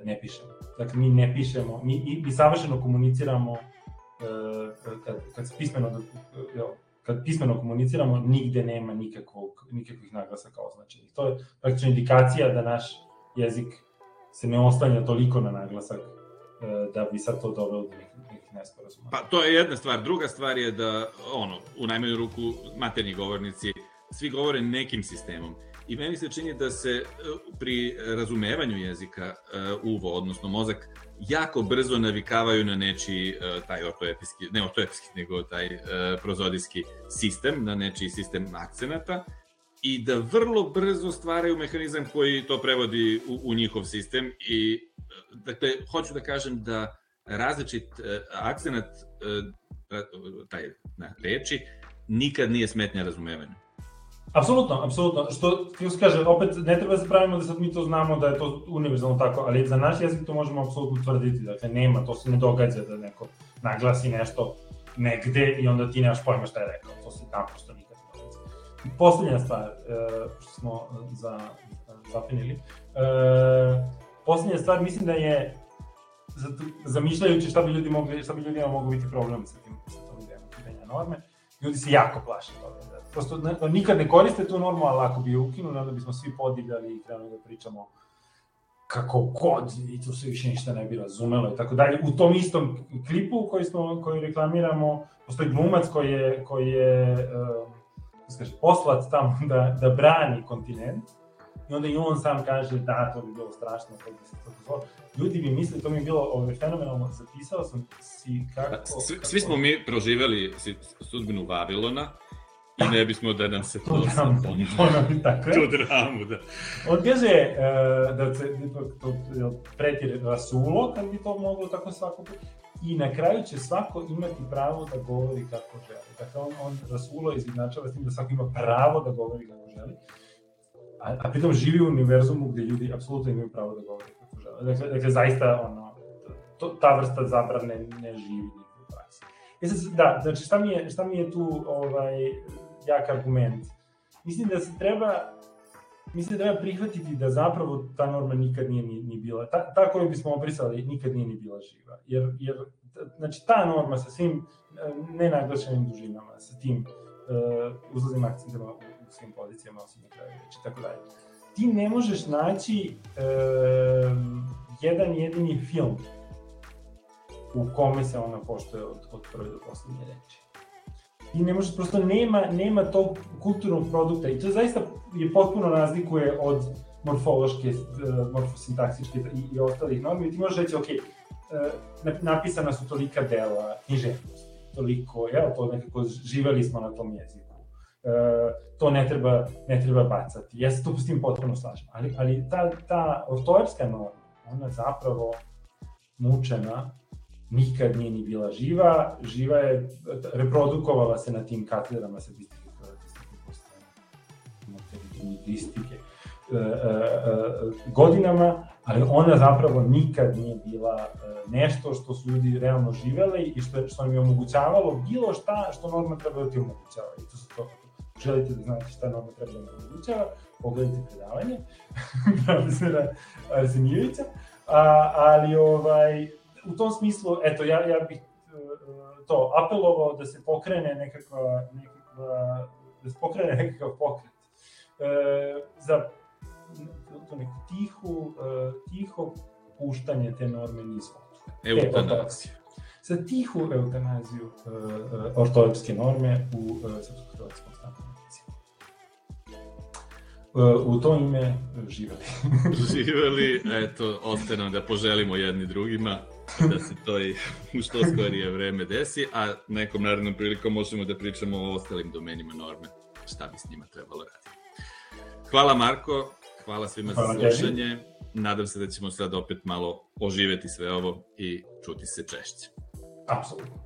ne pišemo. Dakle, mi ne pišemo, mi, mi savršeno komuniciramo e, kad, kad pismeno, kad pismeno komuniciramo, nigde nema nikakvog, nikakvih naglasaka označenih. To je praktično indikacija da naš jezik se ne oslanja toliko na naglasak e, da bi sad to dovelo do nekih, nekih nesporazuma. Pa to je jedna stvar. Druga stvar je da, ono, u najmanju ruku materni govornici svi govore nekim sistemom. I meni se čini da se e, pri razumevanju jezika e, uvo, odnosno mozak, jako brzo navikavaju na nečiji uh, taj ortoepijski, ne ortoepijski, nego taj prozodijski sistem, na nečiji sistem akcenata i da vrlo brzo stvaraju mehanizam koji to prevodi u, u njihov sistem i dakle, hoću da kažem da različit akcenat taj, na reči nikad nije smetnja razumevanju. Apsolutno, apsolutno. Što, kako se kaže, opet ne treba da se pravimo da sad mi to znamo da je to univerzalno tako, ali za naš jezik to možemo apsolutno tvrditi. Dakle, nema, to se ne događa da neko naglasi nešto negde i onda ti nemaš pojma šta je rekao. To se naprosto nikad ne događa. I poslednja stvar, e, što smo za, zapinili, e, poslednja stvar, mislim da je zamišljajući šta bi ljudi mogli, šta bi ljudima mogu biti problem sa tim, sa tom idejom norme, ljudi se jako plaše toga prosto ne, nikad ne koriste tu normu, ali ako bi je ukinuli, onda bismo svi podivljali i krenuli da pričamo kako god i tu se više ništa ne bi razumelo i tako dalje. U tom istom klipu koji, smo, koji reklamiramo, postoji glumac koji je, koji je uh, kaže, poslat tamo da, da brani kontinent i onda i on sam kaže da, to bi bilo strašno, to bi se to dozvolilo. Ljudi bi mislili, to mi je bilo ovaj, fenomenalno, zapisao sam si kako... Svi, svi smo mi proživeli sudbinu Vavilona, I ne bismo da nam se to dramu, ponovi (laughs) tako je. Tu dramu, da. On kaže uh, da se to, to preti rasulo, kad bi to moglo tako svako i na kraju će svako imati pravo da govori kako želi. Dakle, on, on rasulo izjednačava s tim da svako ima pravo da govori kako želi, a, a pritom živi u univerzumu gde ljudi apsolutno imaju pravo da govori kako žele. Dakle, dakle zaista, ono, to, ta vrsta zabrane ne živi u praksi. E sad, da, znači šta mi je, šta mi je tu ovaj, jak argument. Mislim da se treba mislim da treba prihvatiti da zapravo ta norma nikad nije ni, ni bila, ta, ta koju bismo obrisali nikad nije ni bila živa. Jer, jer znači ta norma sa svim e, nenaglašenim dužinama, sa tim uh, uzlaznim akcentima u, u svim pozicijama, osim na kraju reči, tako dalje. Ti ne možeš naći uh, jedan jedini film u kome se ona poštoje od, od prve do poslednje reči ti ne možeš, prosto nema, nema tog kulturnog produkta i to zaista je potpuno razlikuje od morfološke, uh, morfosintaksičke i, i ostalih normi. Ti možeš reći, ok, uh, napisana su tolika dela književnosti, toliko, jel, to nekako živeli smo na tom jeziku. Uh, to ne treba, ne treba bacati. Ja se to s tim potpuno slažem. Ali, ali ta, ta ortoepska norma, ona zapravo mučena nikad nije ni bila živa, živa je, reprodukovala se na tim katedrama statistike, lingvistike e, e, e, godinama, ali ona zapravo nikad nije bila nešto što su ljudi realno živeli i što, što nam je omogućavalo bilo šta što norma treba da ti omogućava. I to su to, želite da znate šta norma treba da omogućava, pogledajte predavanje. (laughs) Profesora Arsenijevića, A, ali ovaj, u tom smislu, eto, ja, ja bih to apelovao da se pokrene nekakva, nekakva da se pokrene (laughs) nekakav pokret e, za to neku tihu, e, tiho puštanje te norme niz Eutanaziju. Za tihu eutanaziju e, e, ortolepske norme u e, srpsko-hrvatskom stanom e, u to ime živeli. (laughs) živeli, (laughs) eto, ostaje nam da poželimo jedni drugima (laughs) da se to i u što skorije vreme desi, a nekom narednom prilikom možemo da pričamo o ostalim domenima norme, šta bi s njima trebalo raditi. Hvala Marko, hvala svima hvala za slušanje. Tebi. Nadam se da ćemo sad opet malo oživeti sve ovo i čuti se češće. Apsolutno.